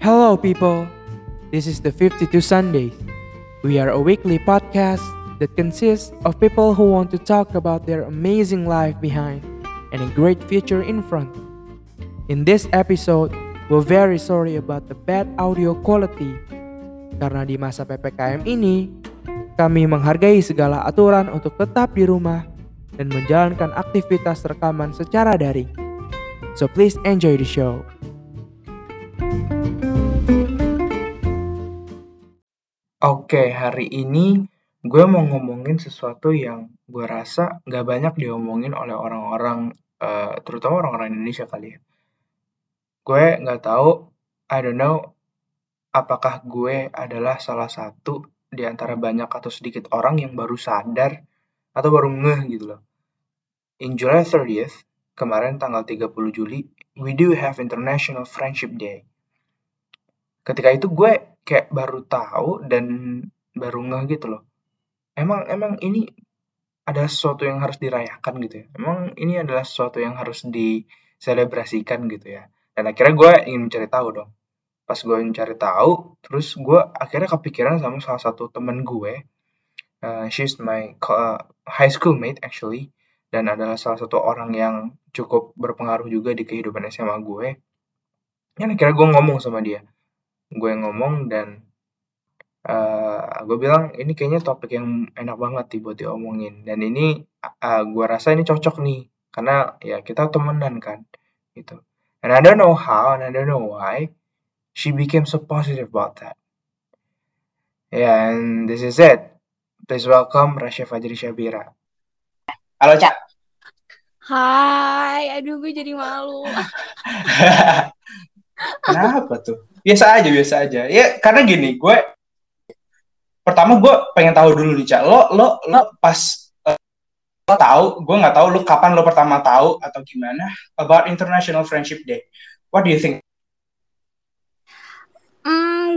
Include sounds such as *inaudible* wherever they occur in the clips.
Hello, people. This is the 52 Sundays. We are a weekly podcast that consists of people who want to talk about their amazing life behind and a great future in front. In this episode, we're very sorry about the bad audio quality. Karena di masa PPKM ini, kami menghargai segala aturan untuk tetap di rumah dan menjalankan aktivitas rekaman secara daring. So please enjoy the show. Oke, hari ini gue mau ngomongin sesuatu yang gue rasa gak banyak diomongin oleh orang-orang, uh, terutama orang-orang Indonesia kali ya. Gue gak tahu, I don't know, apakah gue adalah salah satu di antara banyak atau sedikit orang yang baru sadar atau baru ngeh gitu loh. In July 30th, kemarin tanggal 30 Juli, we do have International Friendship Day. Ketika itu gue kayak baru tahu dan baru ngeh gitu loh. Emang emang ini ada sesuatu yang harus dirayakan gitu ya. Emang ini adalah sesuatu yang harus diselebrasikan gitu ya. Dan akhirnya gue ingin mencari tahu dong. Pas gue mencari tahu, terus gue akhirnya kepikiran sama salah satu temen gue. Uh, she's my uh, high school mate actually. Dan adalah salah satu orang yang cukup berpengaruh juga di kehidupan SMA gue. Dan akhirnya gue ngomong sama dia gue ngomong dan uh, gue bilang ini kayaknya topik yang enak banget nih buat diomongin. Dan ini uh, gue rasa ini cocok nih karena ya kita temenan kan gitu. And I don't know how and I don't know why she became so positive about that. Yeah and this is it. Please welcome Rasya Fajri Syabira. Halo Cak Hai, aduh gue jadi malu. *laughs* Kenapa tuh? Biasa aja biasa aja. Ya karena gini gue pertama gue pengen tahu dulu nih cak. Lo lo lo pas uh, lo tahu gue nggak tahu lo kapan lo pertama tahu atau gimana about International Friendship Day. What do you think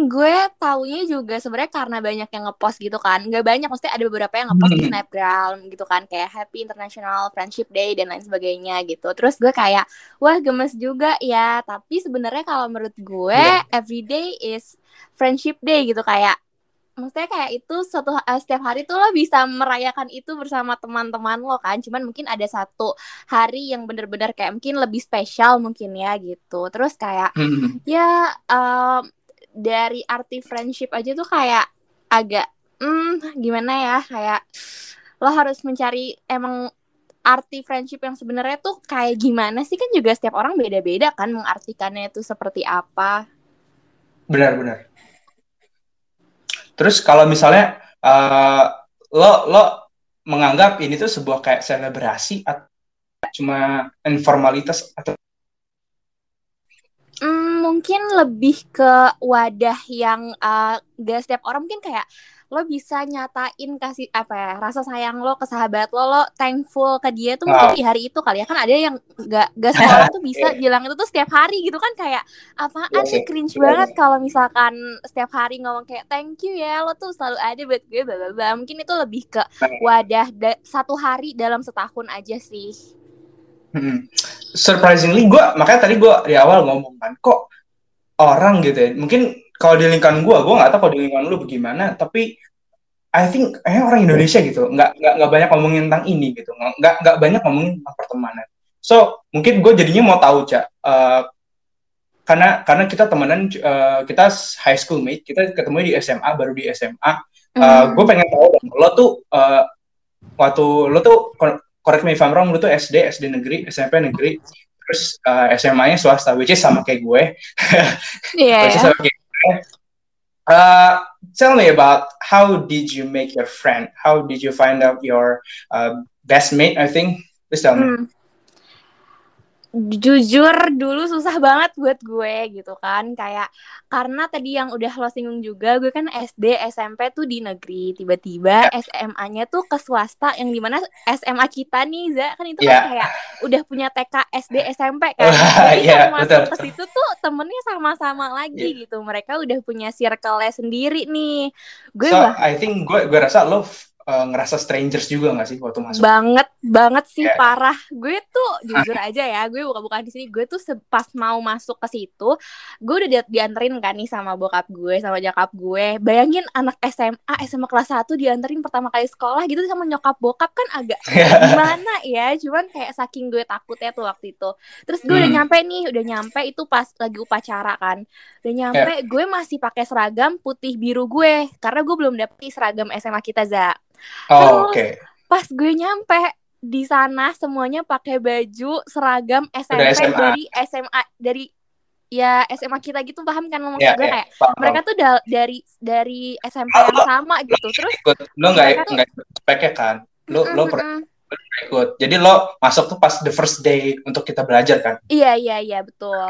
gue taunya juga sebenarnya karena banyak yang ngepost gitu kan. Nggak banyak, maksudnya ada beberapa yang ngepost di hmm. Snapgram gitu kan, kayak Happy International Friendship Day dan lain sebagainya gitu. Terus gue kayak, wah gemes juga ya. Tapi sebenarnya kalau menurut gue, yeah. everyday is Friendship Day gitu kayak maksudnya kayak itu suatu uh, setiap hari tuh lo bisa merayakan itu bersama teman-teman lo kan cuman mungkin ada satu hari yang bener-bener kayak mungkin lebih spesial mungkin ya gitu terus kayak hmm. ya um, dari arti friendship aja tuh kayak agak hmm gimana ya kayak lo harus mencari emang arti friendship yang sebenarnya tuh kayak gimana sih? Kan juga setiap orang beda-beda kan mengartikannya itu seperti apa. Benar-benar terus kalau misalnya uh, lo lo menganggap ini tuh sebuah kayak selebrasi atau cuma informalitas atau mungkin lebih ke wadah yang uh, gak setiap orang mungkin kayak lo bisa nyatain kasih apa ya rasa sayang lo ke sahabat lo lo thankful ke dia tuh mungkin di hari itu kali ya. Kan ada yang gak gak semua tuh *laughs* bisa bilang itu tuh setiap hari gitu kan kayak apaan yeah, sih cringe yeah. banget kalau misalkan setiap hari ngomong kayak thank you ya lo tuh selalu ada buat gue bla bla mungkin itu lebih ke wadah satu hari dalam setahun aja sih. Hmm. Surprisingly gue makanya tadi gue di awal ngomong kan kok orang gitu ya. Mungkin kalau di lingkungan gue gue nggak tahu kalau di lingkungan lu bagaimana tapi I think eh orang Indonesia gitu. Nggak nggak nggak banyak ngomongin tentang ini gitu. Nggak nggak banyak ngomongin tentang pertemanan. So mungkin gue jadinya mau tahu cak uh, karena karena kita temenan uh, kita high school mate kita ketemu di SMA baru di SMA uh, mm. gue pengen tahu lo tuh uh, waktu lo tuh correct me if I'm wrong lu tuh SD SD negeri SMP negeri terus uh, SMA-nya swasta which is sama kayak gue yeah. *laughs* sama kayak gue. Uh, tell me about how did you make your friend how did you find out your uh, best mate I think please tell me hmm jujur dulu susah banget buat gue gitu kan. Kayak karena tadi yang udah lo singgung juga gue kan SD SMP tuh di negeri. Tiba-tiba yeah. SMA-nya tuh ke swasta yang di mana SMA kita nih Za. Kan itu yeah. kan kayak udah punya TK SD SMP *laughs* kan. Jadi yeah, masuk ke situ tuh temennya sama-sama lagi yeah. gitu. Mereka udah punya circle-nya sendiri nih. Gue so, bah I think gue gue rasa lo uh, ngerasa strangers juga gak sih waktu masuk? Banget, banget sih yeah. parah. Gue tuh jujur aja ya, gue buka-bukaan di sini. Gue tuh pas mau masuk ke situ, gue udah di dianterin kan nih sama bokap gue, sama jakap gue. Bayangin anak SMA, SMA kelas 1 dianterin pertama kali sekolah gitu sama nyokap bokap kan agak *laughs* gimana ya. Cuman kayak saking gue takutnya tuh waktu itu. Terus gue hmm. udah nyampe nih, udah nyampe itu pas lagi upacara kan. Udah nyampe, yeah. gue masih pakai seragam putih biru gue karena gue belum dapet seragam SMA kita za. Oh, oke. Okay. Pas gue nyampe di sana semuanya pakai baju seragam SMP SMA. dari SMA dari ya SMA kita gitu paham kan maksud yeah, gue yeah, kayak paham. mereka tuh da dari dari SMP yang sama gitu terus ikut. lo nggak nggak pakai kan lo mm -mm, lo ikut jadi lo masuk tuh pas the first day untuk kita belajar kan iya iya iya betul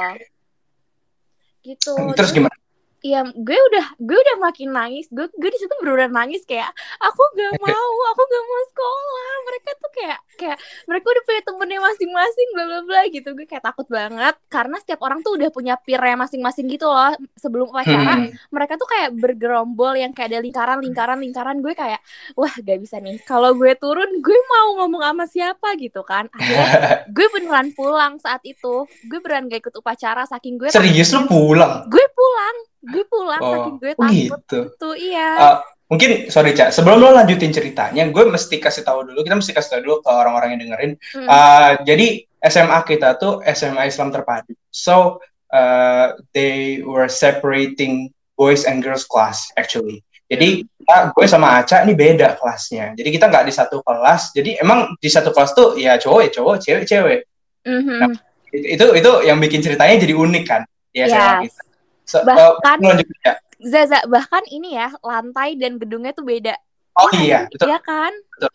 gitu terus gimana Iya, gue udah gue udah makin nangis. Gue gue di situ berudah nangis kayak aku gak *laughs* mau, aku gak mau sekolah. Mereka tuh kayak kayak mereka udah punya temennya masing-masing, bla bla bla gitu. Gue kayak takut banget karena setiap orang tuh udah punya peer masing-masing gitu loh. Sebelum upacara, hmm. mereka tuh kayak bergerombol yang kayak ada lingkaran, lingkaran, lingkaran. Gue kayak wah gak bisa nih. Kalau gue turun, gue mau ngomong sama siapa gitu kan. Akhirnya *laughs* gue beneran pulang saat itu. Gue beneran gak ikut upacara saking gue. Serius lu pulang? Gue pulang gue pulang oh, saking gue takut gitu, gitu iya. Uh, mungkin sorry cak sebelum lo lanjutin ceritanya gue mesti kasih tahu dulu kita mesti kasih tahu dulu ke orang-orang yang dengerin. Hmm. uh, jadi SMA kita tuh SMA Islam terpadu. So uh, they were separating boys and girls class actually. Jadi hmm. gue sama Aca ini beda kelasnya. Jadi kita nggak di satu kelas. Jadi emang di satu kelas tuh ya cowok ya cowok cewek cewek. Mm-hmm. nah, itu itu yang bikin ceritanya jadi unik kan ya yes. Kita Bahkan uh. Zaza bahkan ini ya lantai dan gedungnya tuh beda. Oh ya, iya, betul. Iya kan? Betul.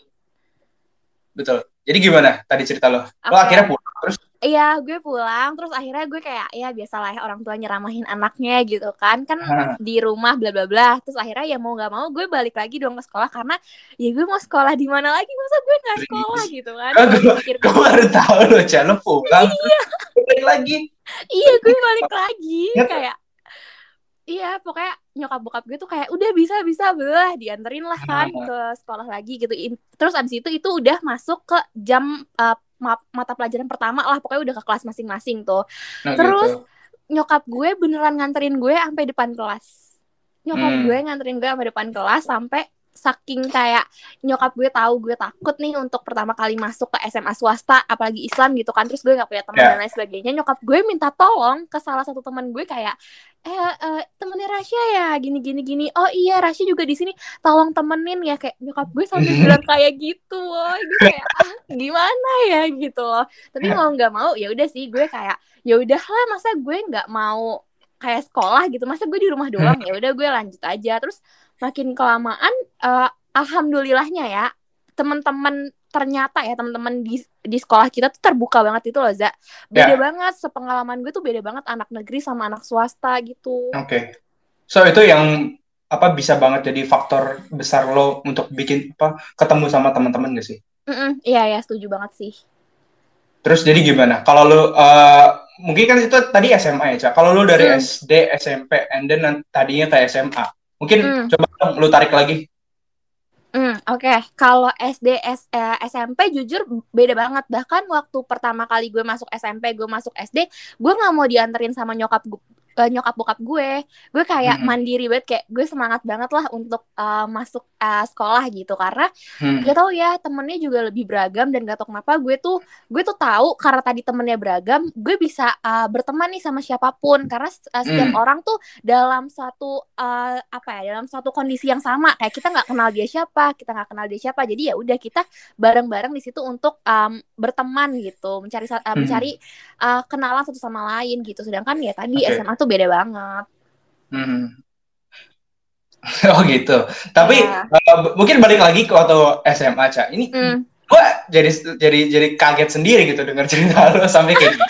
Betul. Jadi gimana tadi cerita lo? Okay. Lo akhirnya pulang terus? Iya, gue pulang terus akhirnya gue kayak ya biasalah ya orang tua nyeramahin anaknya gitu kan. Kan di rumah bla bla bla. Terus akhirnya ya mau nggak mau gue balik lagi dong ke sekolah karena ya gue mau sekolah di mana lagi masa gue nggak sekolah gitu kan. gue, gue baru tahu lo, Chan, pulang. Iya. balik lagi. iya, gue balik lagi kayak iya pokoknya nyokap bokap gue tuh kayak udah bisa bisa belah dianterin lah kan ke sekolah lagi gitu terus abis itu itu udah masuk ke jam uh, mata pelajaran pertama lah pokoknya udah ke kelas masing-masing tuh nah, terus gitu. nyokap gue beneran nganterin gue sampai depan kelas nyokap hmm. gue nganterin gue sampai depan kelas sampai saking kayak nyokap gue tahu gue takut nih untuk pertama kali masuk ke SMA swasta apalagi Islam gitu kan terus gue nggak punya teman yeah. dan lain sebagainya nyokap gue minta tolong ke salah satu teman gue kayak eh uh, temennya Rasya ya gini gini gini. Oh iya Rasya juga di sini tolong temenin ya kayak nyokap gue sampai *laughs* bilang kayak gitu loh gue kayak ah, gimana ya? gitu loh. Tapi mau nggak mau ya udah sih gue kayak ya udahlah masa gue nggak mau kayak sekolah gitu masa gue di rumah doang? Ya udah gue lanjut aja. Terus makin kelamaan uh, alhamdulillahnya ya teman-teman ternyata ya teman-teman di di sekolah kita tuh terbuka banget itu loh Za. Beda yeah. banget sepengalaman gue tuh beda banget anak negeri sama anak swasta gitu. Oke. Okay. so itu yang apa bisa banget jadi faktor besar lo untuk bikin apa ketemu sama teman-teman gak sih? Mm -mm, iya ya setuju banget sih. Terus jadi gimana? Kalau lo uh, mungkin kan itu tadi SMA ya cak kalau lo dari mm. SD SMP and then tadinya ke SMA Mungkin hmm. coba dong lu tarik lagi. Hmm, oke. Okay. Kalau SD S, eh, SMP jujur beda banget. Bahkan waktu pertama kali gue masuk SMP, gue masuk SD, gue nggak mau dianterin sama nyokap uh, nyokap bokap gue gue kayak hmm. mandiri banget kayak gue semangat banget lah untuk uh, masuk uh, sekolah gitu karena hmm. gak tau ya temennya juga lebih beragam dan gak tau kenapa gue tuh gue tuh tahu karena tadi temennya beragam gue bisa uh, berteman nih sama siapa pun karena uh, setiap hmm. orang tuh dalam satu uh, apa ya dalam satu kondisi yang sama kayak kita nggak kenal dia siapa kita nggak kenal dia siapa jadi ya udah kita bareng-bareng di situ untuk um, berteman gitu mencari uh, hmm. mencari uh, kenalan satu sama lain gitu sedangkan ya tadi okay. SMA tuh beda banget. Hmm. *laughs* Oh gitu. Tapi. Iya. uh, mungkin balik lagi ke waktu SMA, Cak. Ini mm. gue jadi jadi jadi kaget sendiri gitu dengar cerita lo sampai kayak gitu.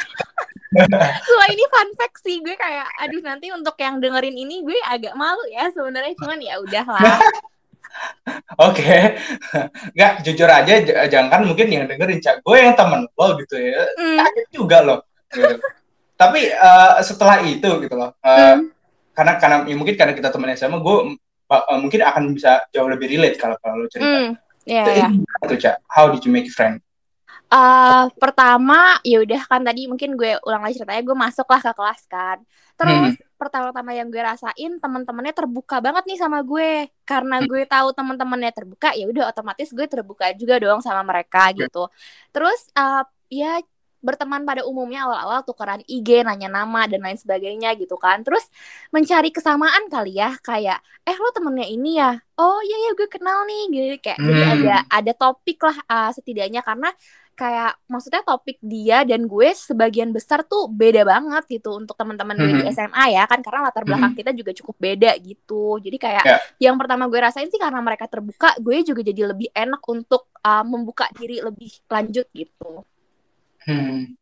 *laughs* Wah ini fun fact sih gue kayak aduh nanti untuk yang dengerin ini gue agak malu ya sebenarnya cuman ya udahlah. *laughs* Oke, okay. nggak jujur aja jangan mungkin yang dengerin cak gue yang temen lo gitu ya, mm. kaget juga lo. Gitu tapi uh, setelah itu gitu loh uh, hmm. karena karena ya mungkin karena kita teman SMA gue uh, mungkin akan bisa jauh lebih relate kalau kalau lo cerita hmm. Iya, Itu gimana tuh, Cak? How did you make friend? Eh, pertama ya udah kan tadi mungkin gue ulang lagi ceritanya gue masuk lah ke kelas kan terus pertama-tama yang gue rasain teman-temannya terbuka banget nih sama gue karena gue tahu teman-temannya terbuka ya udah otomatis gue terbuka juga dong sama mereka gitu terus eh, ya berteman pada umumnya awal-awal tukeran IG nanya nama dan lain sebagainya gitu kan. Terus mencari kesamaan kali ya kayak eh lo temennya ini ya? Oh iya ya gue kenal nih. Gitu kayak jadi Hmm. ada ada topik lah eh, setidaknya. Karena kayak maksudnya topik dia dan gue sebagian besar tuh beda banget gitu untuk teman-teman gue di Mhm. SMA ya kan. Karena latar belakang kita juga cukup beda gitu. Jadi kayak Ya. yang pertama gue rasain sih karena mereka terbuka gue juga jadi lebih enak untuk uh, membuka diri lebih lanjut gitu Hmm.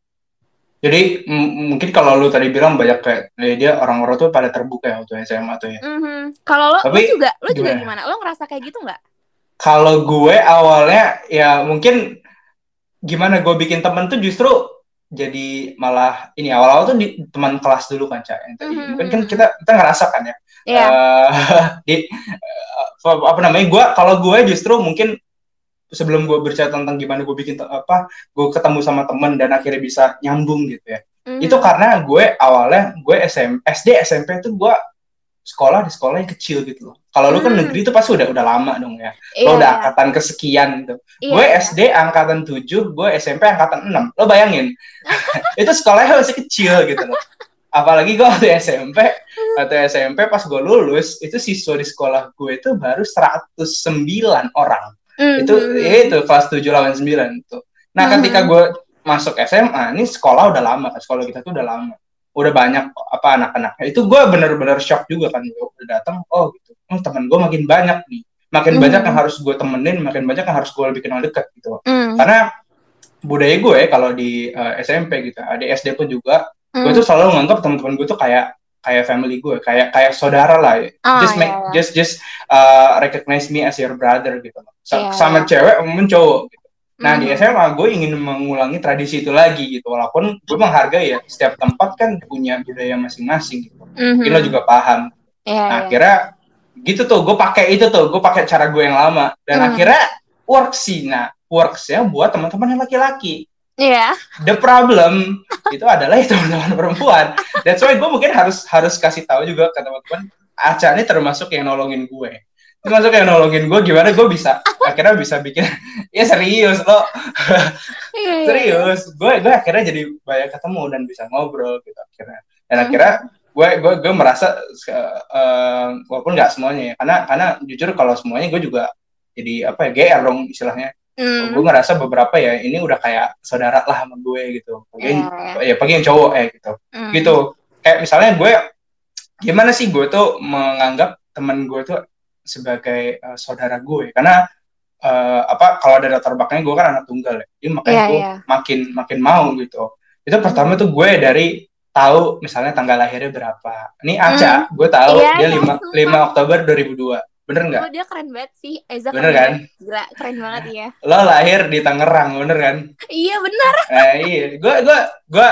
Jadi m- mungkin kalau lu tadi bilang banyak kayak eh, dia orang-orang tuh pada terbuka ya waktu SMA tuh ya. Mhm. kalau lo lo Tapi juga lo juga gimana? gimana lo ngerasa kayak gitu nggak Kalau gue awalnya ya mungkin gimana gue bikin temen tuh justru jadi malah ini awal-awal tuh di teman kelas dulu kan cak. Yang tadi. Mhm. Mungkin kan kita kita ngerasa kan ya. Iya. Eh, *laughs* di eh, apa namanya gue kalau gue justru mungkin sebelum gue bercerita tentang gimana gue bikin apa gue ketemu sama temen dan akhirnya bisa nyambung gitu ya Mhm. itu karena gue awalnya gue SM, SD SMP tuh gue sekolah di sekolah yang kecil gitu loh kalau lu kan Hmm. negeri itu pasti udah udah lama dong ya Iya, lo udah iya. angkatan kesekian gitu Iya, gue iya. SD angkatan 7 gue SMP angkatan 6 lo bayangin *laughs* itu sekolahnya masih kecil gitu loh apalagi gue waktu SMP waktu SMP pas gue lulus itu siswa di sekolah gue itu baru 109 orang itu Mhm. ya itu kelas 7 lawan 9 tuh. Nah, Mhm. ketika gue masuk SMA, ini sekolah udah lama kan, sekolah kita tuh udah lama. Udah banyak apa anak-anaknya. Itu gue bener-bener shock juga kan, gue udah datang, oh gitu. Oh, temen gue makin banyak nih. Makin Mhm. banyak yang harus gue temenin, makin banyak yang harus gue lebih kenal dekat gitu. Mhm. Karena budaya gue kalau di eh, SMP gitu, di SD pun juga, gue tuh selalu nganggap teman-teman gue tuh kayak kayak family gue, kayak kayak saudara lah. Oh, just make iya, iya. just just uh, recognize me as your brother gitu loh. Sa- Iya, sama cewek maupun cowok gitu. Nah di Mhm. SMA gue ingin mengulangi tradisi itu lagi gitu walaupun gue menghargai ya setiap tempat kan punya budaya masing-masing gitu. Mhm. Mungkin lo juga paham. Iya, Nah, iya. akhirnya gitu tuh gue pakai itu tuh gue pakai cara gue yang lama dan Hmm. akhirnya works sih. Nah worksnya buat teman-teman yang laki-laki. Iya. The problem itu adalah ya teman-teman perempuan. That's why gue mungkin harus harus kasih tahu juga ke teman-teman Aca ini termasuk yang nolongin gue. Termasuk yang nolongin gue gimana gue bisa akhirnya bisa bikin ya serius lo Iya, iya, serius gue gue akhirnya jadi banyak ketemu dan bisa ngobrol gitu akhirnya dan akhirnya gue gue gue merasa eh, walaupun nggak semuanya ya karena karena jujur kalau semuanya gue juga jadi apa ya GR dong istilahnya Mhm. gue ngerasa beberapa ya ini udah kayak saudara lah sama gue gitu. Iya, Apalagi- ya pagi yang cowok ya gitu. Mhm. gitu. Kayak misalnya gue gimana sih gue tuh menganggap teman gue tuh sebagai eh, saudara gue? Karena eh, apa kalau ada latar belakangnya gue kan anak tunggal ya. Jadi makanya Iya, gue iya. makin makin mau gitu. Itu pertama tuh gue dari tahu misalnya tanggal lahirnya berapa. Ini Aca gue tahu Iya, dia iya, 5 sumpah. 5 Oktober 2002 bener nggak Oh, dia keren banget sih. Eza Bener keren kan? banget. Gila, keren banget ya. lo lahir di Tangerang bener kan Iya, benar. Nah, iya, gue gue gue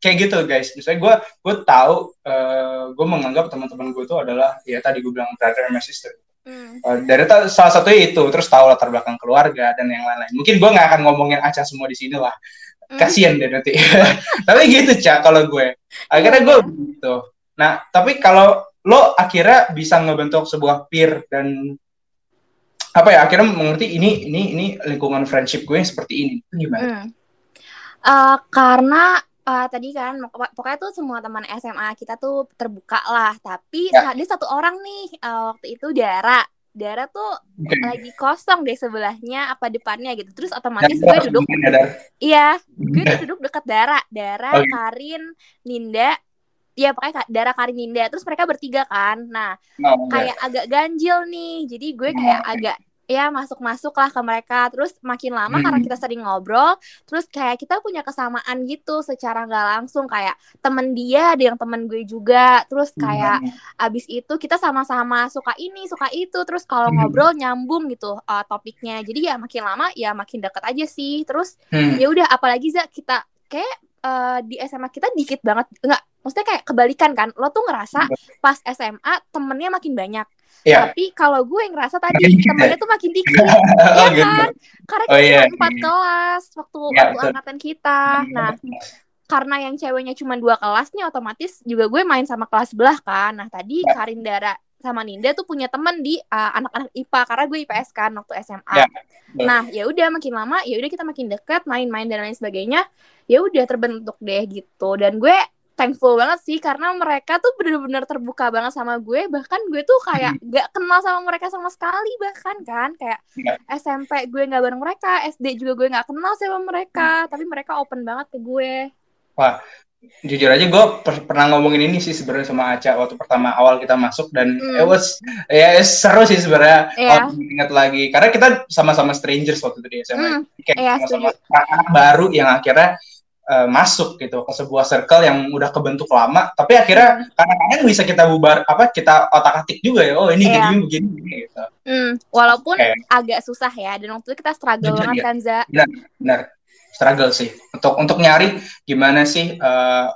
kayak gitu guys. Misalnya gue gue tahu eh, gue menganggap teman-teman gue itu adalah ya tadi gue bilang brother and my sister. Hmm. Eh, dari salah satunya itu, terus tahu latar belakang keluarga dan yang lain-lain. Mungkin gue nggak akan ngomongin Aca semua di sini lah. Hmm. Kasian deh nanti. *laughs* tapi gitu cak kalau gue. Akhirnya gue gitu. Nah tapi kalau lo akhirnya bisa ngebentuk sebuah peer dan apa ya akhirnya mengerti ini ini ini lingkungan friendship gue yang seperti ini itu gimana? Hmm. Eh, karena eh, tadi kan pok- pokoknya tuh semua teman SMA kita tuh terbuka lah tapi Ya. ada satu orang nih eh, waktu itu Dara Dara tuh Oke. lagi kosong deh sebelahnya apa depannya gitu terus otomatis Dan gue harus duduk ada iya gue duduk deket Dara Dara Oke. Karin Ninda ya pokoknya Ka- Dara Karin Ninda terus mereka bertiga kan. Nah Oh, kayak agak ganjil nih. Jadi gue kayak agak ya masuk-masuk lah ke mereka. Terus makin lama Hmm. karena kita sering ngobrol terus kayak kita punya kesamaan gitu secara nggak langsung. Kayak temen dia ada yang temen gue juga. Terus kayak abis itu kita sama-sama suka ini suka itu. Terus kalau Hmm. ngobrol nyambung gitu uh, topiknya. Jadi ya makin lama ya makin deket aja sih. Terus Hmm. ya udah apalagi za kita kayak uh, di SMA kita dikit banget. Nggak maksudnya kayak kebalikan kan lo tuh ngerasa pas SMA temennya makin banyak Iya. Tapi kalau gue ngerasa tadi Makin temennya ya? tuh makin dikit. *laughs* Oh, Iya gitu. kan? Karena Oh, kita iya, cuma empat iya. kelas waktu Iya, waktu angkatan kita. Nah, karena yang ceweknya cuma dua kelas nih otomatis juga gue main sama kelas sebelah kan. Nah, tadi Ya. Karindara sama Ninda tuh punya temen di uh, anak-anak IPA karena gue IPS kan waktu SMA. Ya, betul. Nah, ya udah makin lama ya udah kita makin dekat, main-main dan lain sebagainya. Ya udah terbentuk deh gitu. Dan gue thankful banget sih karena mereka tuh bener-bener terbuka banget sama gue. Bahkan gue tuh kayak gak kenal sama mereka sama sekali bahkan kan kayak Ya. SMP gue nggak bareng mereka, SD juga gue nggak kenal sama mereka, tapi mereka open banget ke gue. Wah, jujur aja gue per- pernah ngomongin ini sih sebenarnya sama Aca waktu pertama awal kita masuk dan Hmm. it was ya seru sih sebenarnya Iya. kalau ingat lagi karena kita sama-sama strangers waktu itu di SMA Hmm, kayak iya, sama-sama anak baru yang akhirnya eh, masuk gitu ke sebuah circle yang udah kebentuk lama tapi akhirnya kadang-kadang bisa kita bubar apa kita otak-atik juga ya oh ini Iya. begini begini gitu Hmm, walaupun Oke. agak susah ya dan waktu itu kita struggle banget ya. kan Za. benar struggle sih untuk untuk nyari gimana sih eh,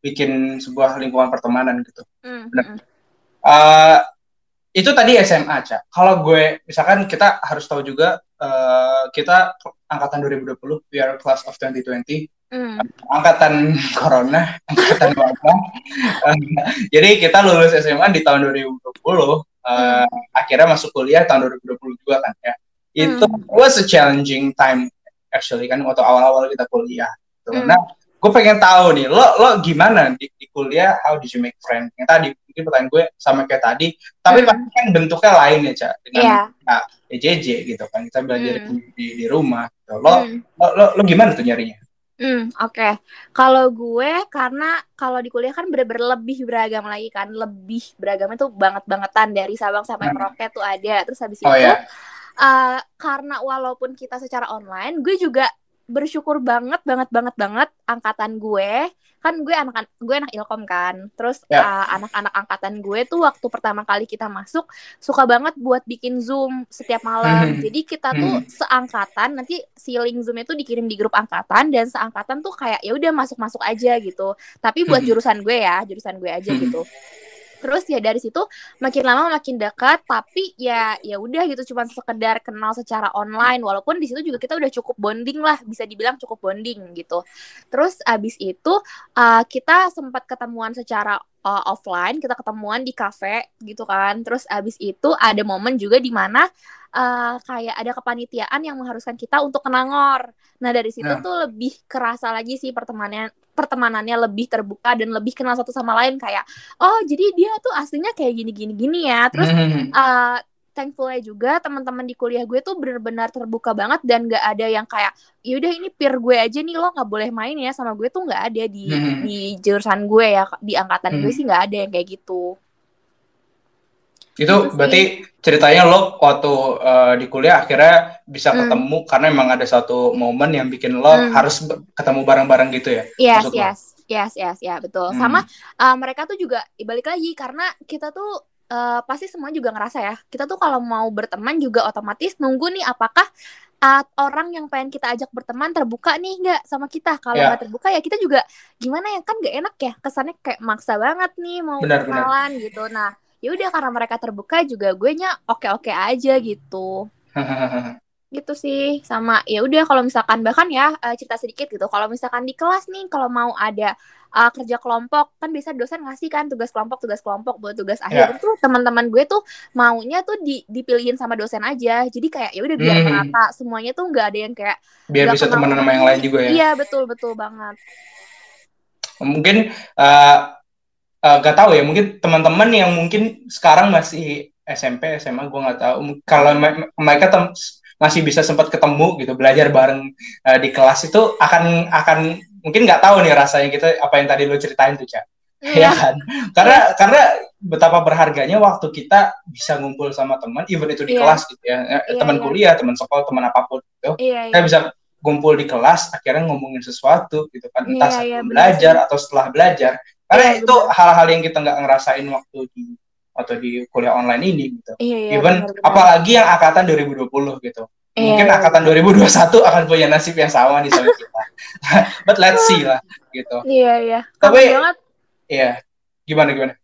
bikin sebuah lingkungan pertemanan gitu Hmm, Benar. hmm. Eh, itu tadi SMA, Cak. Kalau gue, misalkan kita harus tahu juga, eh, kita angkatan 2020, we are class of 2020, Hmm, angkatan *laughs* corona, angkatan wabah. *laughs* Jadi kita lulus SMA di tahun 2020, eh, akhirnya masuk kuliah tahun 2020 juga kan ya. Itu was a challenging time actually kan waktu awal-awal kita kuliah. Gitu. Hmm. Nah, gue pengen tahu nih, lo lo gimana di, di kuliah? How did you make friend? Yang tadi mungkin pertanyaan gue sama kayak tadi, tapi Hmm. pasti kan bentuknya lain ya, Cak. Dengan Iya. EJJ gitu kan, kita belajar Hmm. di, di rumah. Gitu. Lo, Hmm. lo, lo, lo gimana tuh nyarinya? Hmm, oke. Kalau gue karena kalau di kuliah kan bener-bener lebih beragam lagi kan, lebih beragamnya tuh banget-bangetan dari Sabang sampai Hmm. Merauke tuh ada. Terus habis Oh itu ya, eh, karena walaupun kita secara online, gue juga bersyukur banget banget banget banget angkatan gue kan gue anak gue anak ilkom kan terus Ya. eh, anak-anak angkatan gue tuh waktu pertama kali kita masuk suka banget buat bikin zoom setiap malam Hmm. jadi kita tuh Hmm. seangkatan nanti si link zoom itu dikirim di grup angkatan dan seangkatan tuh kayak ya udah masuk masuk aja gitu tapi buat Hmm. jurusan gue ya jurusan gue aja gitu terus ya dari situ makin lama makin dekat tapi ya ya udah gitu cuman sekedar kenal secara online. Walaupun di situ juga kita udah cukup bonding lah bisa dibilang cukup bonding gitu. Terus abis itu uh, kita sempat ketemuan secara uh, offline kita ketemuan di cafe gitu kan terus abis itu ada momen juga di mana uh, kayak ada kepanitiaan yang mengharuskan kita untuk kenangor nah dari situ Nah. tuh lebih kerasa lagi sih pertemanannya pertemanannya lebih terbuka dan lebih kenal satu sama lain kayak oh jadi dia tuh aslinya kayak gini gini gini ya terus Hmm. uh, thankfulnya juga teman-teman di kuliah gue tuh benar-benar terbuka banget dan gak ada yang kayak yaudah ini peer gue aja nih lo nggak boleh main ya sama gue tuh nggak ada di Hmm. di jurusan gue ya di angkatan gue Hmm. sih nggak ada yang kayak gitu itu Gitu sih. berarti ceritanya lo waktu eh, di kuliah akhirnya bisa Hmm. ketemu karena emang ada satu momen yang bikin lo Hmm. harus ketemu bareng-bareng gitu ya yes Maksud lo? yes yes yes ya betul Hmm. sama uh, mereka tuh juga balik lagi karena kita tuh uh, pasti semua juga ngerasa ya. Kita tuh kalau mau berteman juga otomatis nunggu nih apakah uh, orang yang pengen kita ajak berteman terbuka nih nggak sama kita? Kalau Ya. nggak terbuka ya kita juga gimana ya? Kan nggak enak ya kesannya kayak maksa banget nih mau Benar, benar. kenalan gitu. Nah ya udah karena mereka terbuka juga gue nya oke oke aja gitu *laughs* gitu sih sama ya udah kalau misalkan bahkan ya eh, cerita sedikit gitu kalau misalkan di kelas nih kalau mau ada eh, kerja kelompok kan biasa dosen ngasih kan tugas kelompok tugas kelompok buat tugas akhir itu teman-teman gue tuh maunya tuh di dipilihin sama dosen aja jadi kayak ya udah biar Hmm. merata semuanya tuh nggak ada yang kayak biar bisa temenan sama yang lain juga ya. Iya betul betul banget. Mungkin eh eh, gak tahu ya mungkin teman-teman yang mungkin sekarang masih SMP SMA gue nggak tahu kalau me- mereka tem- masih bisa sempat ketemu gitu belajar bareng eh, di kelas itu akan akan mungkin nggak tahu nih rasanya kita apa yang tadi lo ceritain tuh cak. Ya Iya. kan? Karena karena betapa berharganya waktu kita bisa ngumpul sama teman even itu di Iya. kelas gitu ya. Eh, Iya, teman iya. kuliah teman sekolah teman apa pun gitu iya kita iya. bisa kumpul di kelas akhirnya ngomongin sesuatu gitu kan. Entah Iya, iya, benar belajar atau setelah belajar. Karena Iya, itu hal-hal yang kita nggak ngerasain waktu di atau di kuliah online ini gitu iya iya even benar, benar. apalagi yang angkatan 2020 gitu Iya, mungkin iya. angkatan 2021 akan punya nasib yang sama di sama kita *laughs* but let's see lah gitu iya iya Tapi- banget Iya gimana gimana